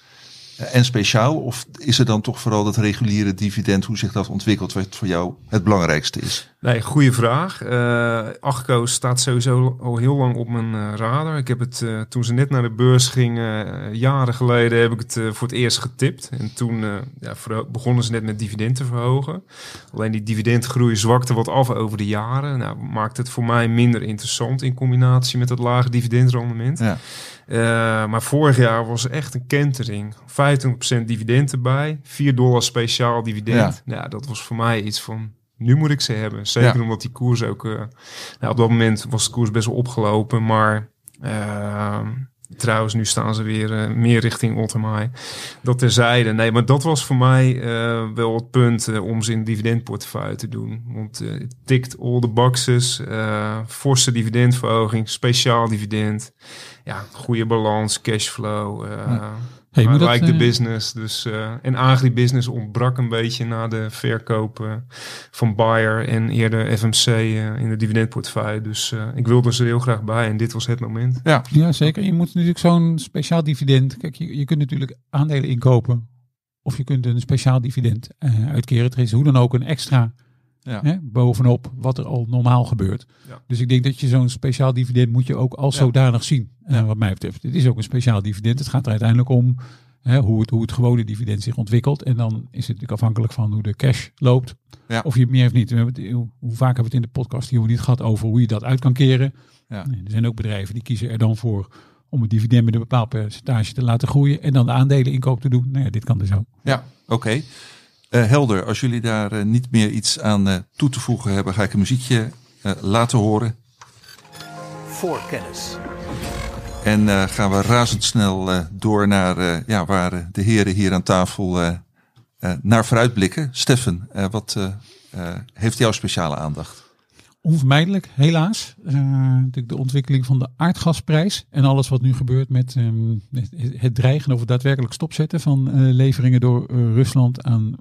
Speaker 1: en speciaal? Of is er dan toch vooral dat reguliere dividend, hoe zich dat ontwikkelt, wat voor jou het belangrijkste is?
Speaker 5: Nee, goede vraag. Eh Achco staat sowieso al heel lang op mijn eh, radar. Ik heb het eh, toen ze net naar de beurs gingen, eh, jaren geleden, heb ik het eh, voor het eerst getipt. En toen eh, ja, begonnen ze net met dividend te verhogen. Alleen die dividendgroei zwakte wat af over de jaren. Nou, maakt het voor mij minder interessant in combinatie met het lage dividendrendement.
Speaker 1: Ja,
Speaker 5: Eh, maar vorig jaar was echt een kentering. 25% dividend erbij, 4 dollar speciaal dividend. Ja. dat was voor mij iets van, nu moet ik ze hebben. Zeker
Speaker 1: Ja.
Speaker 5: omdat die koers ook... eh, nou, op dat moment was de koers best wel opgelopen, maar... ehm, Trouwens, nu staan ze weer eh, meer richting Ottermai. Dat terzijde. Nee, maar dat was voor mij eh, wel het punt eh, om ze in de dividendportefeuille te doen. Want het tikt all the boxes. forse dividendverhoging, speciaal dividend. Ja, goede balans, cashflow. eh
Speaker 4: Hey, dat,
Speaker 5: like the
Speaker 4: eh,
Speaker 5: business. Dus, eh, en agribusiness ontbrak een beetje na de verkoop eh, van Bayer en eerder FMC eh, in de dividendportefeuille. Dus eh, ik wilde ze er heel graag bij en dit was het moment.
Speaker 1: ja,
Speaker 4: Ja, zeker. Je moet natuurlijk zo'n speciaal dividend. Kijk, je, je kunt natuurlijk aandelen inkopen. Of je kunt een speciaal dividend eh, uitkeren. Er is hoe dan ook een extra
Speaker 1: Ja.
Speaker 4: Hè, bovenop wat er al normaal gebeurt.
Speaker 5: Ja.
Speaker 4: Dus ik denk dat je zo'n speciaal dividend moet je ook als
Speaker 1: Ja.
Speaker 4: zodanig zien. En wat mij betreft, het is ook een speciaal dividend. Het gaat er uiteindelijk om hè, hoe, het, hoe het gewone dividend zich ontwikkelt. En dan is het natuurlijk afhankelijk van hoe de cash loopt.
Speaker 1: Ja.
Speaker 4: Of je het meer of niet. We hebben het, hoe, vaak hebben we het in de podcast hier niet gehad over hoe je dat uit kan keren. Er zijn ook bedrijven die kiezen er dan voor om het dividend met een bepaald percentage te laten groeien. En dan de aandelen inkoop te doen. Nou ja, dit kan dus ook.
Speaker 1: Ja, oké. Eh, helder, als jullie daar eh, niet meer iets aan eh, toe te voegen hebben, ga ik een muziekje laten horen.
Speaker 3: Voor kennis.
Speaker 1: En gaan we razendsnel door naar ja, waar de heren hier aan tafel naar vooruitblikken. Steffen, wat heeft jouw speciale aandacht?
Speaker 4: Onvermijdelijk, helaas. Eh, natuurlijk de ontwikkeling van de aardgasprijs en alles wat nu gebeurt met ehm, het, dreigen of het daadwerkelijk stopzetten van eh, leveringen door eh, Rusland aan,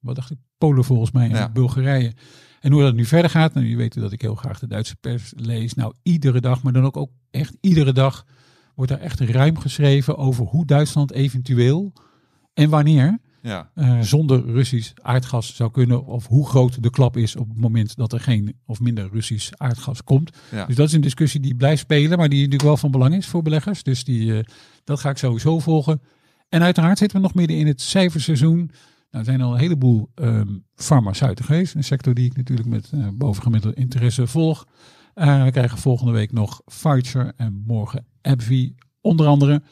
Speaker 4: wat dacht ik, Polen volgens mij en
Speaker 1: Ja.
Speaker 4: Bulgarije. En hoe dat nu verder gaat, nou, jullie weten dat ik heel graag de Duitse pers lees. Nou, iedere dag, maar dan ook, ook echt iedere dag, wordt daar echt ruim geschreven over hoe Duitsland eventueel en wanneer
Speaker 1: Ja,
Speaker 4: eh, zonder Russisch aardgas zou kunnen. Of hoe groot de klap is op het moment dat er geen of minder Russisch aardgas komt.
Speaker 1: ja.
Speaker 4: Dus dat is een discussie die blijft spelen, maar die natuurlijk wel van belang is voor beleggers. Dus die, eh, dat ga ik sowieso volgen. En uiteraard zitten we nog midden in het cijferseizoen. Nou, er zijn al een heleboel ehm farmaceuten geweest. Een sector die ik natuurlijk met eh bovengemiddelde interesse volg. We krijgen volgende week nog Pfizer en morgen AbbVie onder andere.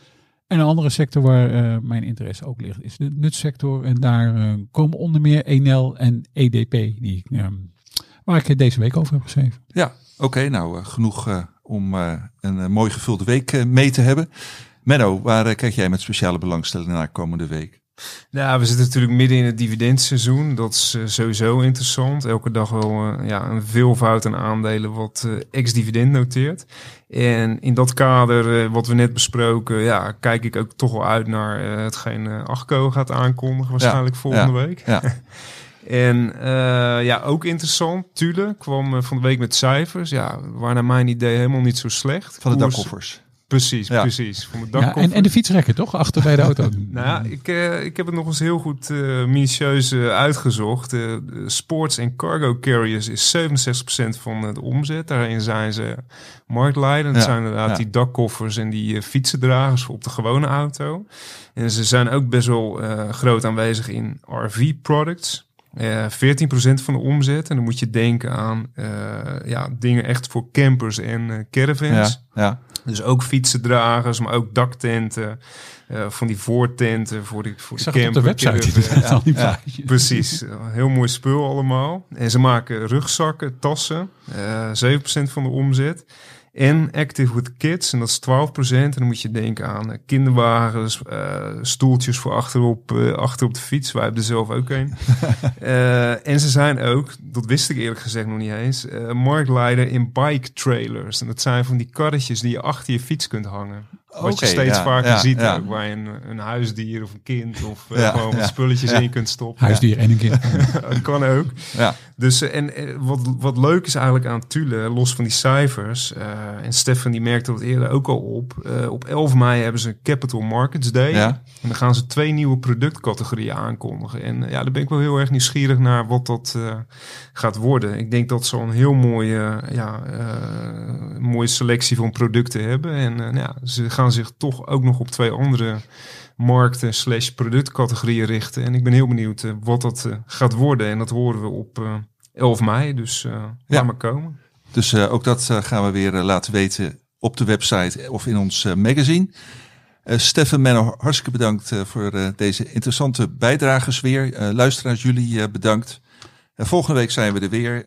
Speaker 4: En een andere sector waar eh, mijn interesse ook ligt is de nutsector. En daar eh, komen onder meer Enel en EDP, die, ehm, waar ik deze week over heb geschreven.
Speaker 1: Ja, oké. nou, eh, genoeg om een mooi gevulde week mee te hebben. Menno, waar kijk jij met speciale belangstelling naar komende week?
Speaker 5: Ja, we zitten natuurlijk midden in het dividendseizoen. Dat is eh, sowieso interessant. Elke dag wel eh, ja, een veelvoud aan aandelen wat eh, ex-dividend noteert. En in dat kader, wat we net besproken, ja, kijk ik ook toch wel uit naar hetgeen Achco gaat aankondigen, waarschijnlijk volgende week.
Speaker 1: Ja,
Speaker 5: En ja, ook interessant, Tule kwam van de week met cijfers. Ja, waar naar mijn idee helemaal niet zo slecht.
Speaker 1: van de dakkoffers.
Speaker 5: Precies,
Speaker 1: Ja.
Speaker 5: precies.
Speaker 4: Ja,
Speaker 5: dakkoffers.
Speaker 4: en, en de fietsrekken toch? Achter bij de auto.
Speaker 5: Nou ja, ik, eh, ik heb het nog eens heel goed eh minutieus eh, uitgezocht. Eh, de sports en cargo carriers is 67% van de omzet. Daarin zijn ze marktleider. Dat
Speaker 1: Ja,
Speaker 5: zijn inderdaad
Speaker 1: ja.
Speaker 5: die dakkoffers en die fietsendragers op de gewone auto. En ze zijn ook best wel eh, groot aanwezig in RV-products. Eh 14% van de omzet. En dan moet je denken aan eh, ja, dingen echt voor campers en eh, caravans.
Speaker 1: Ja, ja.
Speaker 5: Dus ook fietsendragers, maar ook daktenten. eh, van die voortenten voor de, voor
Speaker 4: Ik
Speaker 5: de
Speaker 4: op de
Speaker 5: camper,
Speaker 4: website al die
Speaker 1: ja.
Speaker 4: plaatjes.
Speaker 5: Precies, eh, heel mooi spul allemaal. En ze maken rugzakken, tassen, eh 7% van de omzet. En Active with Kids, en dat is 12%. En dan moet je denken aan eh, kinderwagens, eh, stoeltjes voor achterop, achter op de fiets. Wij hebben er zelf ook een. En ze zijn ook, dat wist ik eerlijk gezegd nog niet eens, marktleider in bike trailers. En dat zijn van die karretjes die je achter je fiets kunt hangen. Wat je steeds
Speaker 1: ja,
Speaker 5: vaker
Speaker 1: ja,
Speaker 5: ziet
Speaker 1: ja.
Speaker 5: ook, waar je een, een huisdier of een kind of eh,
Speaker 1: Ja,
Speaker 5: gewoon wat spulletjes
Speaker 1: ja.
Speaker 5: in kunt stoppen.
Speaker 4: Huisdier en een kind.
Speaker 5: Dat kan ook.
Speaker 1: ja.
Speaker 5: Dus eh, en eh, wat, wat leuk is eigenlijk aan Tule, los van die cijfers, eh, en Stefan die merkte dat eerder ook al op. eh, op 11 mei hebben ze een Capital Markets Day.
Speaker 1: Ja.
Speaker 5: En dan gaan ze twee nieuwe productcategorieën aankondigen. En eh, ja, daar ben ik wel heel erg nieuwsgierig naar wat dat eh, gaat worden. Ik denk dat ze al een heel mooie, ja, eh, mooie selectie van producten hebben. En eh, nou ja, ze gaan zich toch ook nog op twee andere markten slash productcategorieën richten. En ik ben heel benieuwd eh, wat dat eh, gaat worden. En dat horen we op eh 11 mei. Dus eh laat maar komen.
Speaker 1: Dus eh, ook dat eh, gaan we weer eh, laten weten op de website of in ons eh, magazine. Eh Stefan Menno, hartstikke bedankt eh, voor eh, deze interessante bijdrages weer. Eh, luisteraars, jullie eh, bedankt. En volgende week zijn we er weer.